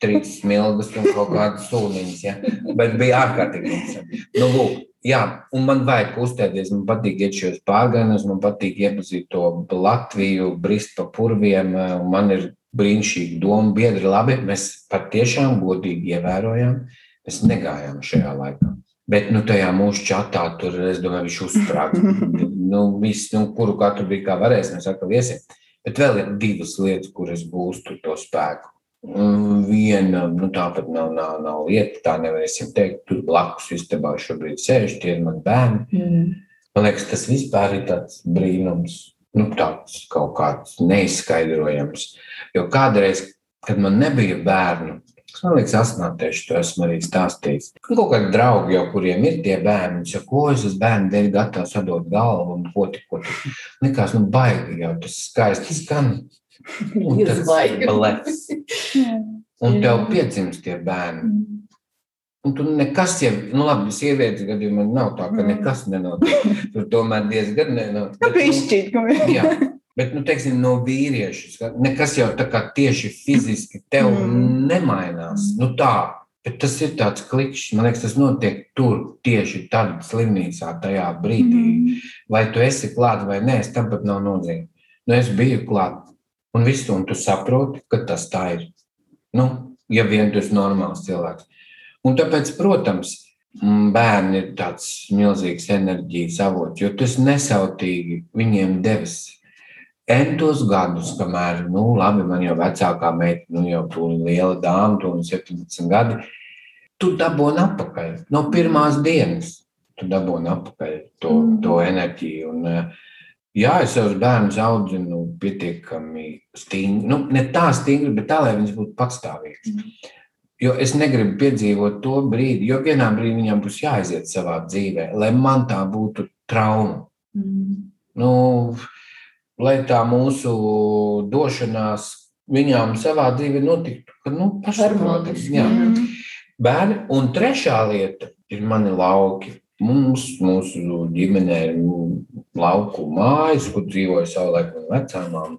trīs smilgas un kaut kādas sūniņas. Ja? Bet bija ārkārtīgi interesanti. Nu, lūk, jā, un man vajag kustēties, man patīk iet šos pārgājienus, man patīk iepazīt to Latviju, brist pa purviem, un man ir brīnišķīgi doma biedri. Labi, mēs patiešām godīgi ievērojām, mēs negājām šajā laikā. Bet, nu, tajā mūsu čatā tur, es domāju, viņš uzsprāga. nu, viss, nu, kuru katru bija kā varēs, mēs atkal iesim. Bet vēl ir divas lietas, kuras gūstu to spēku. Viena, nu tā pat nav, nav, nav lieta, tā nevarēsim teikt. Tur blakus istabā šobrīd sēž tie ir mani bērni. Mm. Man liekas, tas vispār ir tāds brīnums, nu tāds kaut kāds neizskaidrojams. Jo kādreiz, kad man nebija bērnu, Man liekas, asnātieši to esmu arī stāstījis. Un kaut kādi draugi, jau, kuriem ir tie bērni, saka, ko es uz bērnu dēļ gatavs atdot galvu un ko tik, ko tik. Likās, nu baigi jau tas skaisti skan. Un tas blefs. Un tev piedzimst tie bērni. Mm. Un tur nekas jau, nu labi, sievietes gadījumā nav tā, ka mm. nekas nenotiek. Tur tomēr diezgan nenotiek.
Nu, pišķīt, ka
jā. Bet, nu, teiksim, no vīrieša nekas jau tā kā tieši fiziski tev mm. nemainās. Nu, tā, bet tas ir tāds klikšķis. Man liekas, tas notiek tur tieši tad, slimnīcā, tajā brīdī. Mm. Vai tu esi klāt vai nē, tam pat nav nozīme. Nu, es biju klāt un viss, un tu saproti, ka tas tā ir. Nu, ja vien tu esi normāls cilvēks. Un tāpēc, protams, bērni ir tāds milzīgs enerģijas avots, jo tas nesautīgi viņiem devis entos gadus, kamēr, nu, labi, man jau vecākā meita, nu, jau tur liela dāma, tur 17 gadi, tu dabūni atpakaļ no pirmās dienas. Tu dabūni atpakaļ to, mm. to enerģiju. Un, uh, Jā, es savus bērnus audzinu pietiekami stingri. Nu, ne tā stingri, bet tā, lai viņas būtu patstāvīgas. Mm. Jo es negribu piedzīvot to brīdi, jo vienā brīdī viņam būs jāaiziet savā dzīvē, lai man tā būtu trauma. Mm. Nu, lai tā mūsu došanās viņām savā dzīvē notiktu, ka nu, pašsaprotami. Bērni, un trešā lieta ir mani lauki. Mums, mūsu ģimenē ir lauku mājas, kur dzīvoja savulaik no vecām.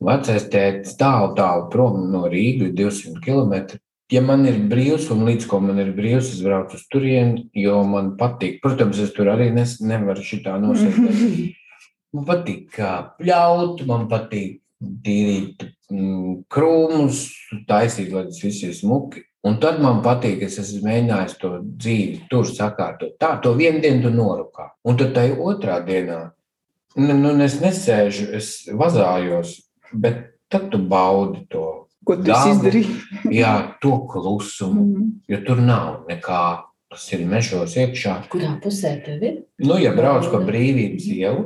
Vecais tēvs tālu, tālu prom no Rīgas, 200 km. Ja man ir brīvs, un līdz ko man ir brīvs, es braucu uz turieni, jo man patīk. Protams, es tur arī nes, nevaru šitā nosēdēt. Man patīk pļaut, man patīk tīrīt mm, krūmus, taisīt, lai tas viss ir smuki. Un tad man patīk, es esmu mēģinājis to dzīvi tur sakārtot. Tā, to vienu dienu tu norukā. Un tad tai otrā dienā, nu, nu es nesēžu, es vazājos, bet tad tu baudi to.
Ko tu izdarīji?
jā, to klusumu, mm. jo tur nav nekā. Tas ir mežos iekšā.
Kurā pusē tev ir?
Nu, ja brauc pa brīvības ielu,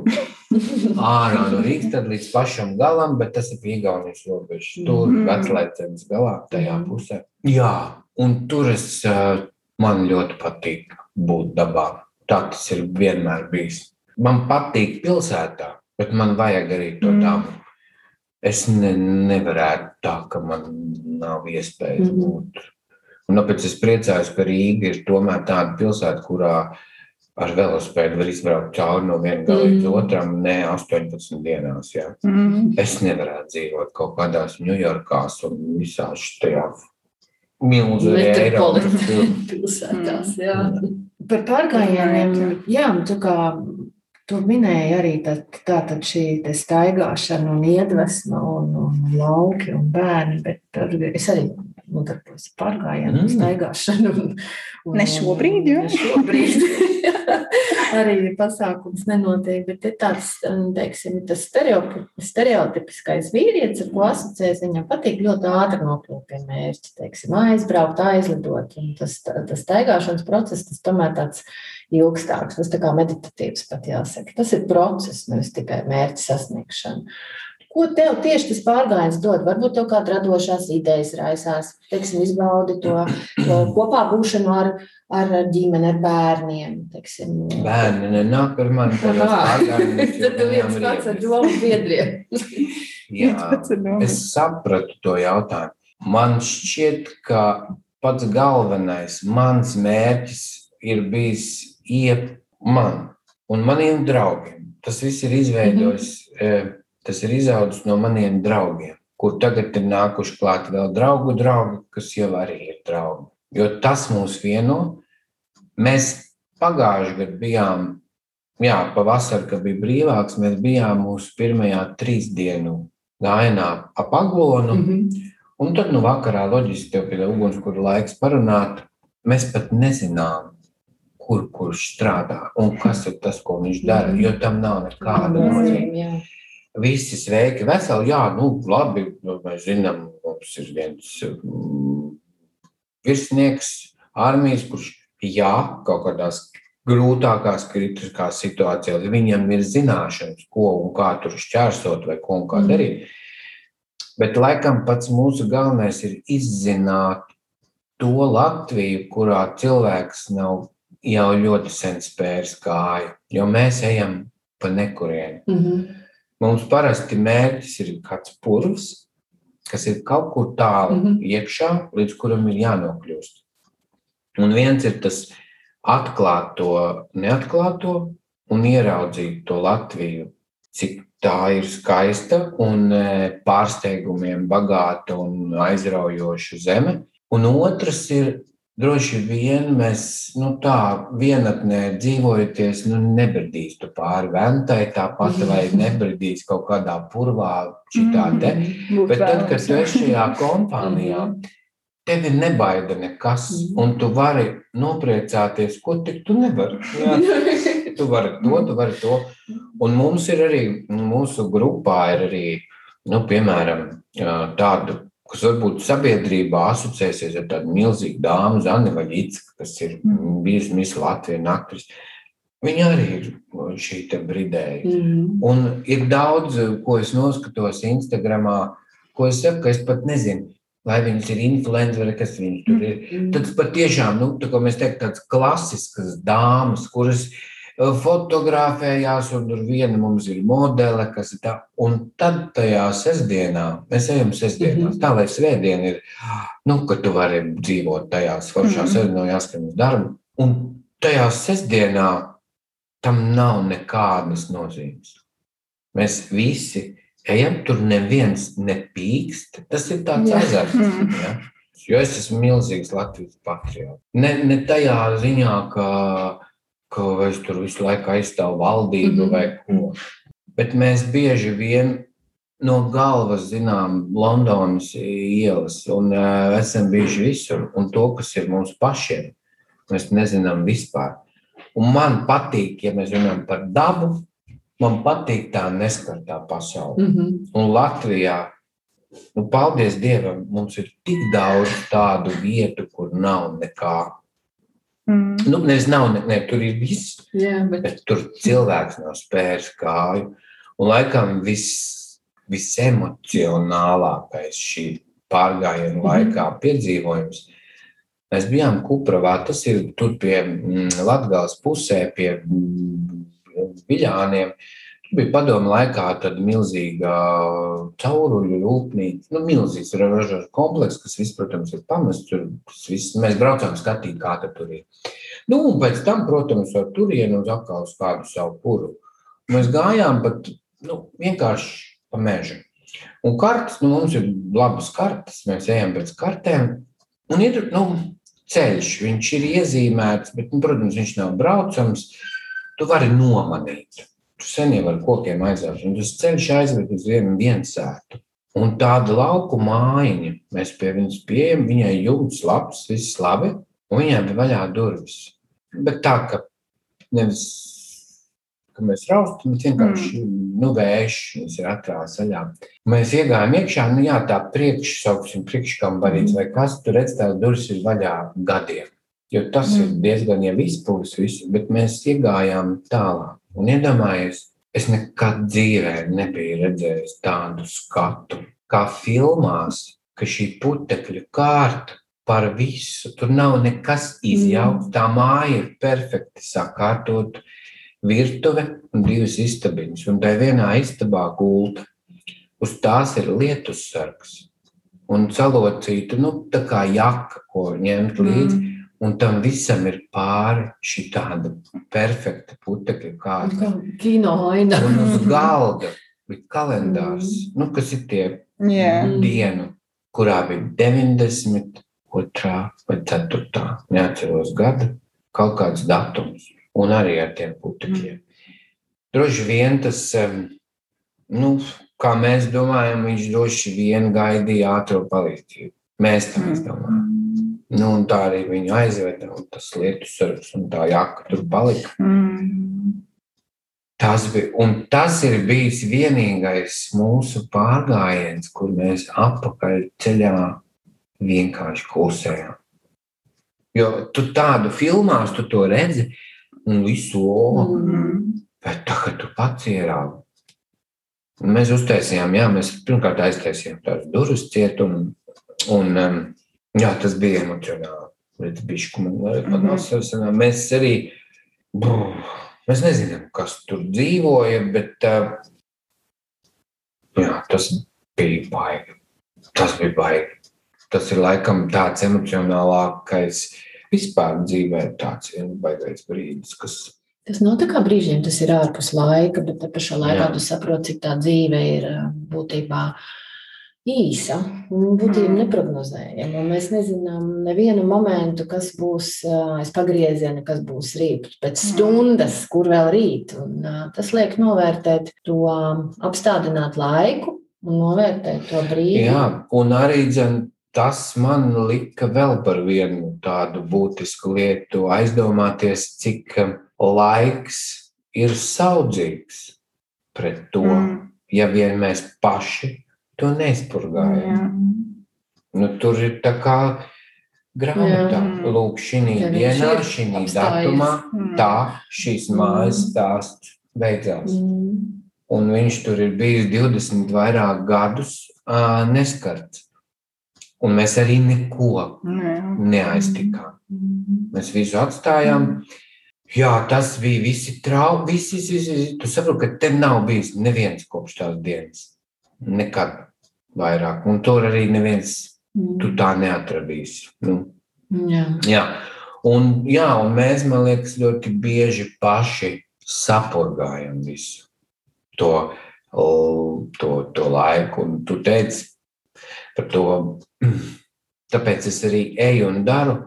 ārā no Rīgas, tad līdz pašam galam, bet tas ir pie Igaunijas robežas. Tur
Mhm.
veclēcenes galā, tajā
Mhm.
pusē. Jā, un tur es, eh, man ļoti patīk būt dabā. Tā tas ir vienmēr bijis. Man patīk pilsētā, bet man vajag arī to
Mm.
dabu. Es ne, nevarētu tā, ka man nav iespējas
Mhm.
būt. Un tāpēc es priecājos, ka Rīga ir tomēr tāda pilsēta, kurā ar velospēdu var izbraukt cauri no viena gala līdz
Mhm.
otram, ne 18 dienās. Jā.
Mm.
Es nevarētu dzīvot kaut kādās Ņujorkās un visās tajā milzu Eiropas
pilsētās. Jā. Par pārgājieniem, jā, tu kā tu minēji arī tā, tā tad šī te staigāšana un iedvesma un, un lauki un bērni, bet ar- es arī nodarbojos ar pārgājienu un
Mm.
staigāšanu. Un, un,
Ne šobrīd, jo?
Ne šobrīd. arī pasākums nenotiek, bet ir tāds, teiksim, tas stereotipiskais vīrietis, ar ko asociēs, viņam patīk ļoti ātri nokļūt pie mērķa, teiksim, aizbraukt, aizlidot. Un tas, tas staigāšanas process, tas tomēr tāds ilgstāks, tas tā kā meditatīvs pat jāsaka. Tas ir process, nevis tikai mērķa sasniegšana. Ko tev tieši tas pārgājiens dod? Varbūt tev kāda radošās idejas raisās, teiksim, izbaudi to, to kopā būšanu ar, ar ģimeni, ar bērniem. Teiksim.
Bērni nenāk ar mani
Tad tu viens pats ar domu biedriem.
Jā, es sapratu to jautājumu. Man šķiet, ka pats galvenais, mans mērķis ir bijis iep man un maniem draugiem. Tas viss ir izveidojis, eh, tas ir izaudzis no maniem draugiem, kur tagad ir nākuši klāt vēl draugu draugi, kas jau arī ir draugi. Jo tas mūs vieno. Mēs pagājušajā gadā bijām, jā, pavasarī, kad bija brīvāks, mēs bijām mūsu pirmajā trīs dienu gājienā ap aglonu.
Mhm.
Un tad, nu, vakarā loģiski tev pie ugunskura laiks parunāt. Mēs pat nezinām, kur kurš strādā un kas ir tas, ko viņš dara, jo tam nav nekāda nozīme. Visi sveiki, veseli, jā, nu, labi, nu, mēs zinām, mums ir viens mm, virsnieks armijas, kurš, jā, kaut kādās grūtākās, kritiskās situācijās viņam ir zināšanas, ko un kā tur šķērsot vai ko un kā
Mhm.
darīt. Bet laikam pats mūsu galvenais ir izzināt to Latviju, kurā cilvēks nav jau ļoti sen spēris kāju, jo mēs ejam pa nekurienu.
Mhm.
Mums parasti mērķis ir kāds purvs, kas ir kaut kur tālu mm. -hmm. iekšā, līdz kuram ir jānokļūst. Un viens ir tas atklāt to neatklāto un ieraudzīt to Latviju, cik tā ir skaista un e, pārsteigumiem bagāta un aizraujoša zeme. Un otrs ir droši vien mēs nu, tā vienatnē dzīvojoties, nu, nebradīs tu pāri ventai tāpat vai nebradīs kaut kādā purvā šitā te.
Būtu
Bet tad, kad tu esi šajā kompānijā, tevi nebaida nekas, un tu vari nopriecāties, ko tik tu nevari. Jā. Tu vari to, tu vari to. Un mums ir arī, nu, mūsu grupā ir arī, nu, piemēram, ā, tāda, kas varbūt sabiedrībā asociēsies ar tādu milzīgu dāmu, Zani Vaļicku, kas ir
Mm.
bijusi Miss Latvija naktris. Viņa arī ir šī te bridēja.
Mhm.
Un ir daudz, ko es noskatos Instagramā, ko es saku, ka es pat nezinu, vai viņas ir influenceri kas viņas tur ir.
Mhm.
Tad patiešām, nu, tā kā mēs teiktu, tādas klasiskas dāmas, kuras uh, fotografējās, un tur viena mums ir modele, kas ir tā. Un tad tajā sestdienā, mēs ejam sestdienās,
Mhm.
tā lai svētdiena ir, nu, ka tu vari dzīvot tajās foršās, mm. no jāskan uz darbu. Un tajā sestdienā tam nav nekādas nozīmes. Mēs visi ejam, tur neviens nepīkst. Tas ir tāds
Jā.
azarts.
Mm.
Ja? Jo es esmu milzīgs Latvijas patriots. Ne, ne tajā ziņā, ka, ka es tur visu laiku aizstāvu valdību mm. -hmm. vai ko. Bet mēs bieži vien no galvas zinām Londonas ielas un uh, esam bijuši visur. Un to, kas ir mums pašiem, mēs nezinām vispār. Un man patīk, ja mēs runājam par dabu, man patīk tā neskartā pasaule.
Mhm.
Un Latvijā, nu, paldies Dievam, mums ir tik daudz tādu vietu, kur nav nekā.
Mm.
Nu, nevis nav, ne, ne, tur ir viss,
Jā, bet
bet tur cilvēks nav spērs kāju. Un laikam viss, visemocionālākais šī pārgājiena laikā piedzīvojums. Mēs bijām Kupravā, tas ir tur pie mm, Latgales pusē, pie mm, Viļāniem. Tur bija padomu laikā tāda milzīga cauruļu rūpnīca, nu, milzīgs ražošanas komplekss, kas viss, protams, ir pamests. Tur viss, mēs braucām skatīt, kā tur ir. Nu, un pēc tam, protams, ar turienu uz atkal uz kādu savu puru. Mēs gājām, bet nu, vienkārši pa mežu. Un kartes, nu, mums ir labas kartes, mēs ejam pēc kartēm. Un ir nu, ceļš, viņš ir iezīmēts, bet, nu, protams, viņš nav braucams. Tu vari nomanīt. Tu sen jau ar kokiem aizvāc, un tas ceļš aizved uz vienu viensētu. Un tāda lauku mājiņa, mēs pie viņas pieejam, viņai jūtas labs, viss labi, un viņai bija vaļā durvis. Bet tā, ka nevis, ka mēs raustam, bet vienkārši, mm. nu, vējš, viņas ir atrās vaļā. Mēs iegājām iekšā, nu jā, tā priekšsauksim, priekškambarīts, vai kas tur redz, tās durvis ir vaļā gadiem. Jo tas mm. ir diezgan jau izpūlis visu, bet mēs iegājām tālāk. Un iedomājieties, es nekad dzīvē nebiju redzējis tādu skatu, kā filmās, ka šī putekļu kārta par visu, tur nav nekas izjaukts. Tā māja ir perfekti sakārtot, virtuve un divas istabiņas. Un tā vienā istabā gulta. Uz tās ir lietus sargs. Un salocīta, nu, tā kā jaka, ko ņemt līdzi. Mm. Un tam visam ir pāri šī tāda perfekta putekļa kārta.
kā kino aina.
Un uz galda bija kalendārs,
Mm.
nu, kas ir tie.
Mm.
dienu, kurā bija 92. vai 4. neatceros gada, kaut kāds datums, un arī ar tiem putekļiem. Droši vien tas, nu, kā mēs domājam, viņš droši vien gaidīja ātrā palīdzību. Mēs tā mēs domājam. Nu, un tā arī viņu aizveda, un tas lietu sargs un tā jaka tur palika.
Mm.
Tas, bija, un tas ir bijis vienīgais mūsu pārgājiens, kur mēs atpakaļ ceļā vienkārši klusējām. Jo tu tādu filmās, tu to redzi, un visu, o,
Mm.
bet tagad tu pats. Un Mēs uztaisījām, jā, mēs pirmkārt aiztaisījām tādas durvis ciet, un, un um, jā, tas bija emocionāli. Bet bišķi, man arī pat nav savsanā. Mēs arī, brr, mēs nezinām, kas tur dzīvoja, bet uh, jā, tas bija baigi. Tas bija baigi. Tas ir laikam tāds emocionālākais vispār dzīvē, tāds viens baigais brīdis, kas
Tas nav tā kā brīžiem, tas ir ārpus laika, bet pašā laikā
Jā.
tu saproti, cik tā dzīve ir ā, būtībā īsa un būtībā
Mm.
neprognozējama. Un Mēs nezinām nevienu momentu, kas būs aiz pagrieziena, kas būs rīt, pēc
Mm.
stundas, kur vēl rīt. Un, tas liek novērtēt to apstādināt laiku un novērtēt to brīdi.
Jā, un arī dzen, tas man lika vēl par vienu tādu būtisku lietu, aizdomāties, cik laiks ir saudzīgs pret to, mm.
Mm.
ja vien mēs paši to neizpurgājam.
Jā.
Nu, tur ir tā kā grāmatā, lūk, šī dienā, šī datumā,
Mm.
tā šīs mājas stāsts beidzās.
Mm.
Un viņš tur ir bijis 20 vairāk gadus ā, neskarts. Un mēs arī neko
Jā.
neaiztikām.
Mm.
Mēs visu atstājām. Jā, tas bija visi traumi. Visi, visi, visi. Tu saproti, ka te nav bijis neviens kopš tās dienas. Nekad vairāk. Un tur arī neviens tu tā neatradīsi. Nu,
Jā.
jā. Un, jā, un mēs, man liekas, ļoti bieži paši sapurgājam visu to, to, to laiku. Un tu teici par to, tāpēc es arī eju un daru,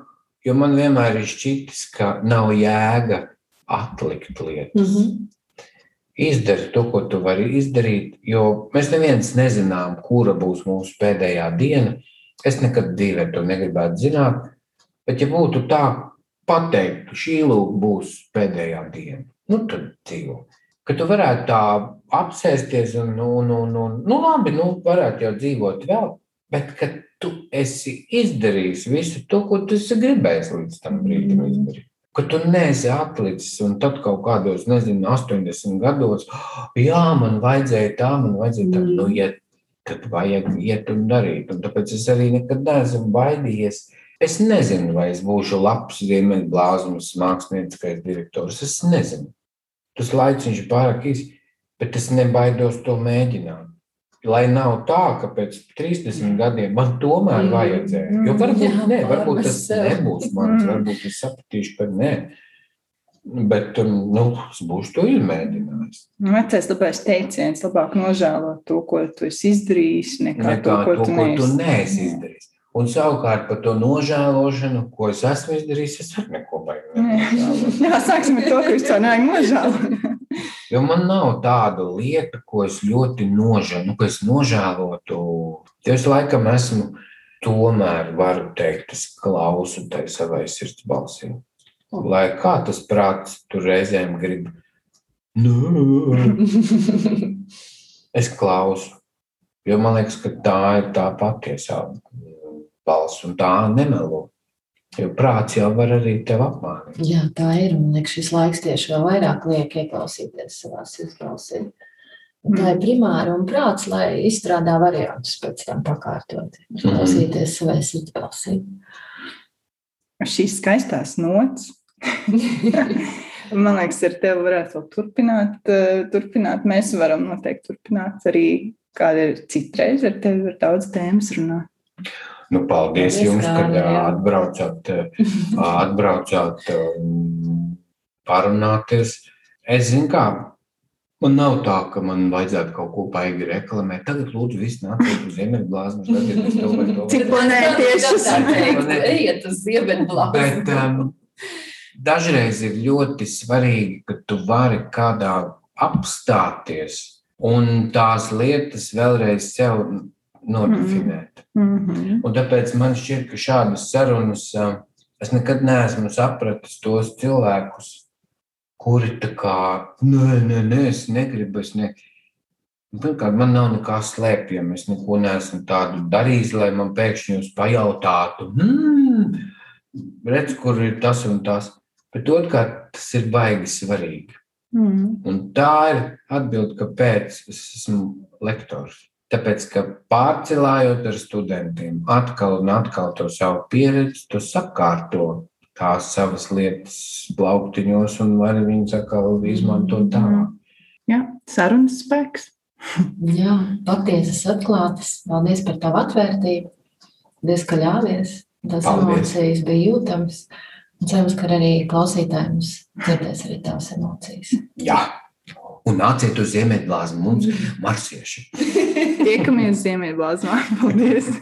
jo man vienmēr ir šķitis, ka nav jēga atlikt lietas.
Mm -hmm.
Izdari to, ko tu vari izdarīt, jo mēs neviens nezinām, kura būs mūsu pēdējā diena. Es nekad dzīvē to negribētu zināt, bet ja būtu tā, pateikt, šī lūk būs pēdējā diena, nu tad dzīvo. Ka tu varētu tā apsēsties un, nu, nu, nu, nu labi, nu varētu jau dzīvot vēl, bet ka tu esi izdarījis visu to, ko tu esi gribējis līdz tam brīdim izdarīt. Ka tu neesi atlicis, un tad kaut kādos, nezinu, 80 gados, jā, man vajadzēja tā, man vajadzēja tā, nu, ja tad vajag iet un darīt. Un tāpēc es arī nekad neesmu baidījies. Es nezinu, vai es būšu labs ziemeļblāzmas mākslinieckais direktors. Es nezinu. Tas laiks ir pārāk īs, bet es nebaidos to mēģināt. Lai nav tā, ka pēc 30 gadiem man tomēr mm. vajadzēja. Jo varbūt, Jā, ne, varbūt tas nebūs mans, mm. varbūt es sapratīšu, ka nē. Bet um, nu, es būšu to izmēģinājis.
Vecais labais teiciens, labāk nožēlot to, ko tu esi izdarījis, nekā, nekā to, ko,
to, tu, ko neesi. tu neesi izdarījis. Un savukārt par to nožēlošanu, ko es esmu izdarījis, es arī neko baigtu.
Jā, sāksim ar to, ka es to nevaru nožēlot.
Jo man nav tāda lieta, ko es ļoti nožēlotu, nu, ko es nožēlotu. Es laikam esmu, tomēr varu teikt, es klausu tai savai sirds balsī. Lai kā tas prāts tur reizēm grib. Nu, es klausu. Jo man liekas, ka tā ir tā patiesā balss, un tā nemelo. Jo prāts jau var arī tevi apmānīt.
Jā, tā ir. Un liekas, šis laiks tieši vēl vairāk liek ieklausīties savā sirdsbalsī. Tā ir primāra un prāts, lai izstrādā variantus pēc tam pakārtot. Klausīties savai sirdsbalsī.
Šīs skaistās nots. Man liekas, ar tevi varētu vēl turpināt, eh, turpināt. Mēs varam noteikti turpināt arī kāda ir citreiz ar tevi, ar daudz tēmas runāt.
Nu, paldies, paldies jums, ka atbraucāt, atbraucāt parunāties. Es zinu, kā Man nav tā, ka man vajadzētu kaut ko baigi reklamēt. Tagad, lūdzu, viss nāciet uz Ziemeļblāzmas.
Cik planētieši
ejiet uz Ziemeļblāzmas.
Bet um, dažreiz ir ļoti svarīgi, ka tu vari kādā apstāties un tās lietas vēlreiz sev nodefinēt. Mm -hmm. Un tāpēc man šķiet, ka šādas sarunas es nekad neesmu sapratis tos cilvēkus, kuri tā kā, nē, nē, nē es negribu, es ne. Pirmkārt, man nav nekā slēpjama. Es neko neesmu tādu darījis, lai man pēkšņi jūs pajautātu, hmm, redz, kur ir tas un tas. Bet otrkārt, tas ir baigi svarīgi. Mm. Un tā ir atbilde, kāpēc es esmu lektors. Tāpēc, ka pārcelājot ar studentiem, atkal un atkal to savu pieredzi, tu sakārto tās savas lietas plauktiņos, un vari viņus atkal izmantot tālāk.
Jā, sarunas spēks.
Jā, patiesas atklātas. Paldies par tavu atvērtību. Paldies, ka ļāvies. Tas emocijas bija jūtams. Cerams, ka arī klausītājiem dzirdēs arī tavas emocijas.
Jā un nāciet uz Ziemeļblāzmu mums, marsieši.
Tiekamies Ziemeļblāzmā. Paldies!